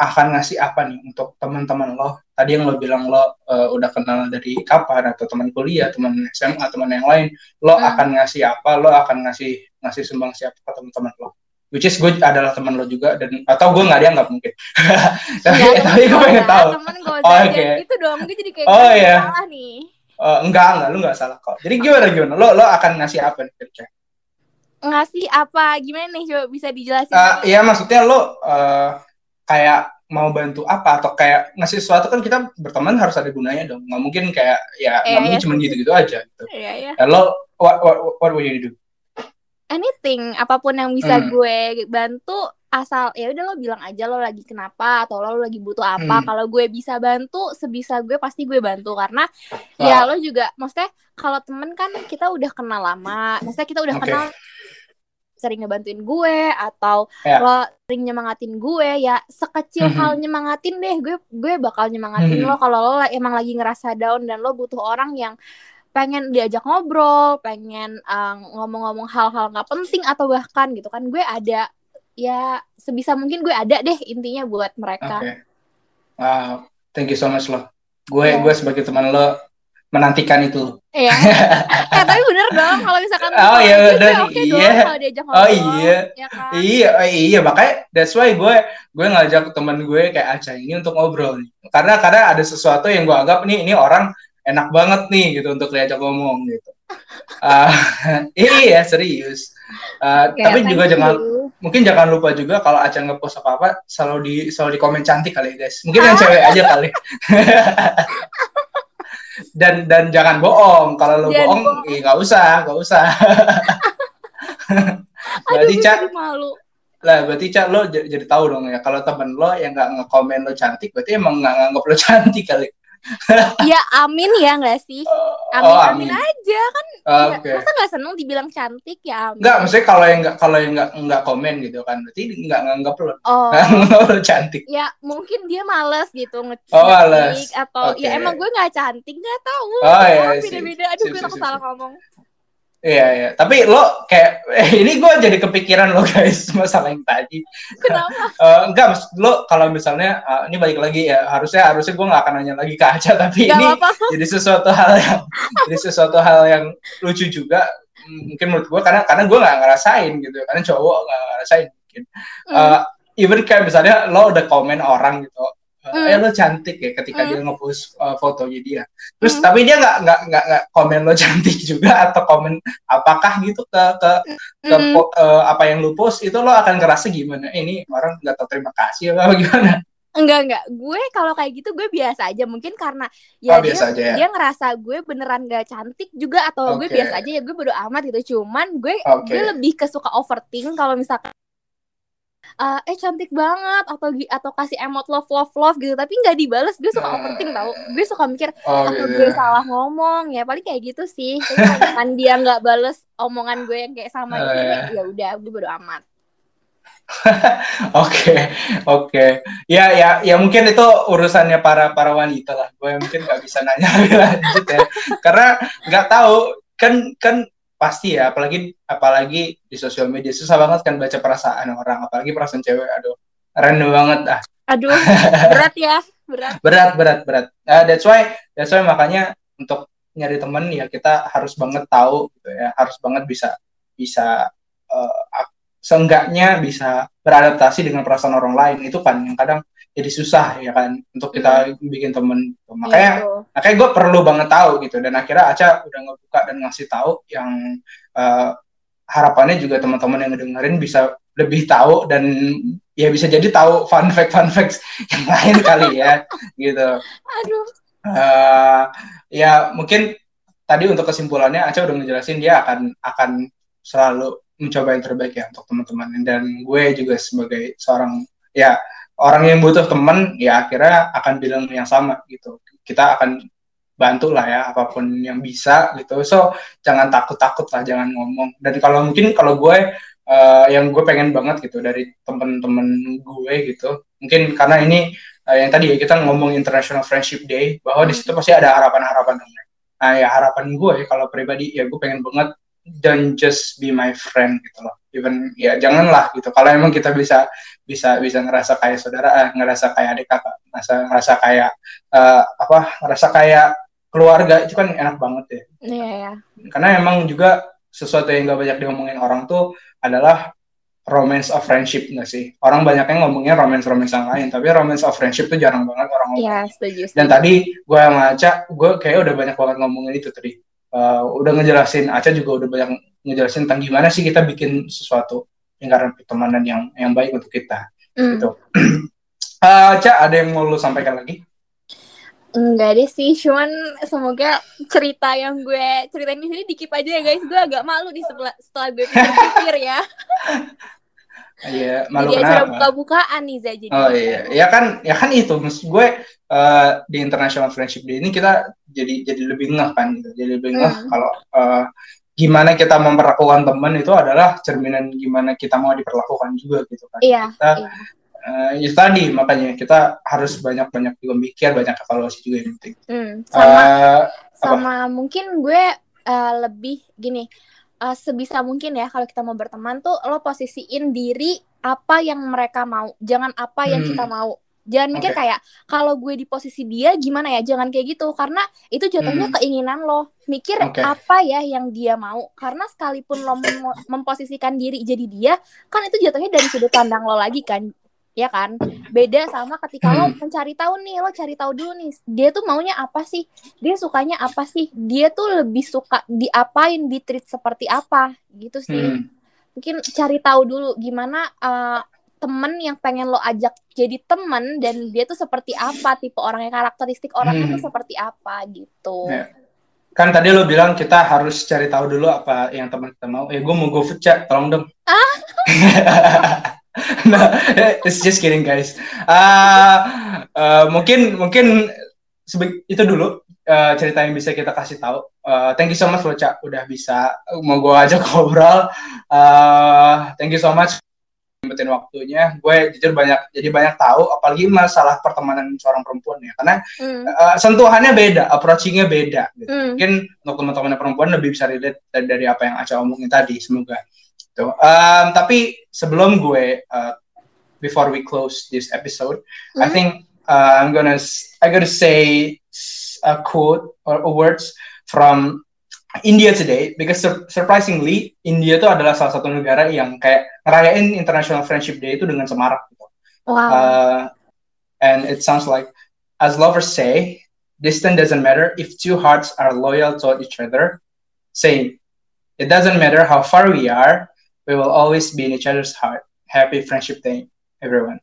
akan ngasih apa nih untuk teman-teman lo? Tadi yang lo bilang lo eh, udah kenal dari kapan atau teman kuliah, teman SMA, teman yang lain. Lo Hmm. akan ngasih apa? Lo akan ngasih ngasih sumbang siapa ke teman-teman lo? Which is gue adalah teman lo juga dan atau gue nggak dianggap mungkin. *laughs* tapi Nggak, tapi gue pengen gua, tahu. temen gua Oh, oke. gitu dong gue jadi kayak Oh, gue iya. salah nih Eh, enggak enggak lu enggak salah kok. Jadi gimana gimana? Lo lo akan ngasih apa nih kira-kira? ngasih apa gimana nih coba bisa dijelasin Eh, ya maksudnya lo eh, kayak mau bantu apa atau kayak ngasih sesuatu kan kita berteman harus ada gunanya dong. Nggak mungkin kayak ya Iya, nggak mungkin iya, cuma gitu-gitu aja gitu. Iya, iya. Ya lo what what what will you do? Anything apa pun yang bisa Hmm. gue bantu asal ya udah lo bilang aja lo lagi kenapa atau lo lagi butuh apa Hmm. kalau gue bisa bantu sebisa gue pasti gue bantu karena ya lo juga maksudnya kalau temen kan kita udah kenal lama maksudnya kita udah Oke. kenal sering ngebantuin gue atau Ya. lo sering nyemangatin gue ya sekecil Mhm. hal nyemangatin deh gue gue bakal nyemangatin Mhm. lo kalau lo emang lagi ngerasa down dan lo butuh orang yang pengen diajak ngobrol pengen uh, ngomong-ngomong hal-hal nggak penting atau bahkan gitu kan gue ada ya sebisa mungkin gue ada deh intinya buat mereka Wow, thank you so much lo. Gue Iya. gue sebagai teman lo menantikan itu. Iya. *laughs* eh tapi bener dong kalau misalkan Oh, iya, bener. oke Iya. dong Oh, iya. Ya kan? Iya, oh iya makanya that's why gue gue ngajak teman gue kayak Aca ini untuk ngobrol nih. Karena karena ada sesuatu yang gue anggap nih ini orang enak banget nih gitu untuk diajak ngomong gitu. Ah, *laughs* iya serius. Ah, Oke, tapi juga jangan you. mungkin jangan lupa juga kalau Aca ngepost apa apa selalu di selalu di komen cantik kali ya guys. Mungkin yang cewek aja kali. *laughs* dan dan jangan bohong. Kalau lo Jangan bohong, bohong. eh nggak usah, nggak usah. *laughs* Berarti jadi malu. lah berarti Ca lo jadi tahu dong ya kalau temen lo yang nggak ngekomen lo cantik berarti emang nggak nganggap lo cantik kali. *laughs* Ya amin ya nggak sih? Amin, oh amin aja kan. Ah, Ya, Oke. Masa nggak seneng dibilang cantik ya amin. Nggak, maksudnya kalau yang nggak kalau yang nggak nggak komen gitu kan, berarti nggak nganggap lo Oh. *laughs* nganggap lo cantik. ya mungkin dia males gitu nge Oh, males. atau Oke. ya emang gue nggak cantik nggak tahu Oh, iya, Ya, sip. beda-beda aduh Sip, gue takut salah ngomong Iya iya. Tapi lo kayak eh, ini gue jadi kepikiran lo guys *laughs* masalah yang tadi. kenapa *laughs* Eh, enggak, mas, lo kalau misalnya eh, ini balik lagi ya harusnya harusnya gue nggak akan nanya lagi ke Aca *laughs* tapi Gak ini apa-apa jadi sesuatu hal yang jadi sesuatu hal yang lucu juga mungkin menurut gue karena karena gue nggak ngerasain gitu karena cowok nggak ngerasain mungkin Hmm. Eh, even kayak misalnya lo udah komen orang gitu eh, Hmm. eh lo cantik ya ketika Hmm. dia ngepost eh, fotonya dia terus Hmm. tapi dia nggak nggak nggak nggak komen lo *laughs* cantik juga atau komen apakah gitu ke ke ke Hmm. po- eh, apa yang lu post itu lo akan ngerasa gimana Eh, ini orang nggak tahu terima kasih apa *laughs* gimana enggak enggak gue kalau kayak gitu gue biasa aja mungkin karena oh ya dia biasa aja ya dia ngerasa gue beneran gak cantik juga atau gue Oke. biasa aja ya gue bodo amat gitu cuman gue Oke. gue lebih ke suka overthink kalau misalkan eh, eh cantik banget atau atau kasih emot love love love gitu tapi nggak dibales gue suka Nah. overthink tau gue suka mikir oh apa gitu gue ya. salah ngomong ya paling kayak gitu sih *laughs* misalkan dia nggak bales omongan gue yang kayak sama Oh, itu ya. ya udah gue bodo amat *laughs* Oke, oke. Ya, ya, ya mungkin itu urusannya para para wanita lah. Gue mungkin nggak bisa nanya *laughs* lebih lanjut ya, karena nggak tahu. Kan, kan pasti ya. Apalagi, apalagi di sosial media susah banget kan baca perasaan orang. Apalagi perasaan cewek. Aduh, random banget ah. aduh *laughs* berat ya berat Berat, berat, berat. Uh, that's why, that's why makanya untuk nyari temen ya kita harus banget tahu gitu ya. Harus banget bisa, bisa uh, seenggaknya bisa beradaptasi dengan perasaan orang lain itu kan yang kadang jadi susah ya kan untuk kita bikin temen makanya Gitu. makanya gue perlu banget tahu gitu dan akhirnya Aca udah ngebuka dan ngasih tahu yang eh, harapannya juga teman-teman yang ngedengerin bisa lebih tahu dan ya bisa jadi tahu fun fact fun facts *laughs* yang lain kali ya gitu. Aduh. Eh, ya mungkin tadi untuk kesimpulannya Aca udah ngejelasin dia akan akan selalu mencoba yang terbaik ya untuk teman-teman. Dan gue juga sebagai seorang ya orang yang butuh teman ya akhirnya akan bilang yang sama gitu. Kita akan bantu lah ya apa pun yang bisa gitu. So jangan takut-takut lah jangan ngomong. Dan kalau mungkin kalau gue eh, yang gue pengen banget gitu dari temen-temen gue gitu mungkin karena ini eh, yang tadi ya kita ngomong International Friendship Day bahwa di situ pasti ada harapan-harapan dong nah ya harapan gue kalau pribadi ya gue pengen banget don't just be my friend gitu loh. Even ya janganlah gitu. Kalau emang kita bisa bisa bisa ngerasa kayak saudara eh, ngerasa kayak adik kakak ngerasa ngerasa kayak eh, apa ngerasa kayak keluarga itu kan enak banget ya. Iya ya karena emang juga sesuatu yang gak banyak diomongin orang tuh adalah romance of friendship nggak sih? Orang banyaknya ngomongnya romance romance yang lain tapi romance of friendship tuh jarang banget orang ngomong. Iya setuju dan tadi gue sama Aca gue kayak udah banyak banget ngomongin itu tadi. Eh, udah ngejelasin Aca juga udah banyak ngejelasin tentang gimana sih kita bikin sesuatu lingkaran pertemanan yang yang baik untuk kita Hmm. gitu *clears throat* Eh, Aca ada yang mau lu sampaikan lagi Enggak deh sih, cuman semoga cerita yang gue ceritain di sini dikip aja ya guys. Gue agak malu di setelah setelah gue pikir ya. *laughs* Iya, malu Jadi kenapa? buka-bukaan nih Zah jadi. Oh iya, ya kan, ya kan itu maksud gue eh, di International Friendship Day ini kita jadi jadi lebih ngeh kan gitu, jadi lebih ngeh Hmm. kalau eh, gimana kita memperlakukan teman itu adalah cerminan gimana kita mau diperlakukan juga gitu kan. Iya, Kita iya. eh, ya tadi makanya kita harus banyak-banyak juga mikir, banyak evaluasi juga yang penting. Hmm, sama Eh, sama mungkin gue eh, lebih gini eh, sebisa mungkin ya kalau kita mau berteman tuh lo posisiin diri apa yang mereka mau jangan apa yang Hmm. kita mau jangan mikir Oke. kayak kalau gue di posisi dia gimana ya jangan kayak gitu karena itu jatuhnya Hmm. keinginan lo mikir Oke. apa ya yang dia mau karena sekalipun lo mem- memposisikan diri jadi dia kan itu jatuhnya dari sudut pandang lo lagi kan ya kan beda sama ketika lo Hmm. mencari tahu nih lo cari tahu dulu nih dia tuh maunya apa sih dia sukanya apa sih dia tuh lebih suka diapain di treat seperti apa gitu sih Hmm. mungkin cari tahu dulu gimana eh, temen yang pengen lo ajak jadi temen dan dia tuh seperti apa tipe orangnya karakteristik orangnya Hmm. tuh seperti apa gitu Ya. Kan tadi lo bilang kita harus cari tahu dulu apa yang teman kita mau. Eh, gue mau go food chat, tolong dong. Ah. *laughs* nah, it's just kidding guys. Ah, eh, mungkin mungkin itu dulu eh, cerita yang bisa kita kasih tahu. Eh, thank you so much lo Cak udah bisa mau gue ajak *laughs* ngobrol. Eh, thank you so much nyempetin waktunya. Gue jujur banyak jadi banyak tahu apalagi masalah pertemanan seorang perempuan ya. Karena Hmm, eh, sentuhannya beda, approachingnya beda. Gitu hmm. mungkin untuk teman-teman perempuan lebih bisa relate dari, dari apa yang Aca omongin tadi semoga Tuh. Um, tapi sebelum gue uh, before we close this episode I Hmm. think uh, I'm gonna I gotta say a quote or words from India today because sur- surprisingly India itu adalah salah satu negara yang kayak ngerayain International Friendship Day itu dengan semarak gitu. wow Uh, and it sounds like, as lovers say, distance doesn't matter if two hearts are loyal to each other. Saying, it doesn't matter how far we are, we will always be in each other's heart. Happy Friendship Day, everyone.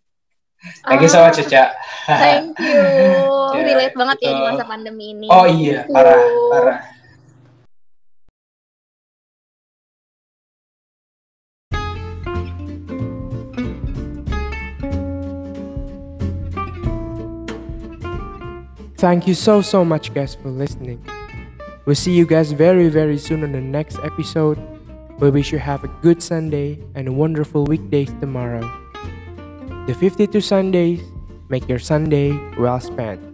Thank you so much, Caca. thank you *laughs* Ya, relate banget ya di masa pandemi ini oh iya, parah, Uh. parah. Thank you so so much guys for listening. We'll see you guys very very soon on the next episode. We wish you have a good Sunday and a wonderful weekdays tomorrow. The 52 Sundays make your Sunday well spent.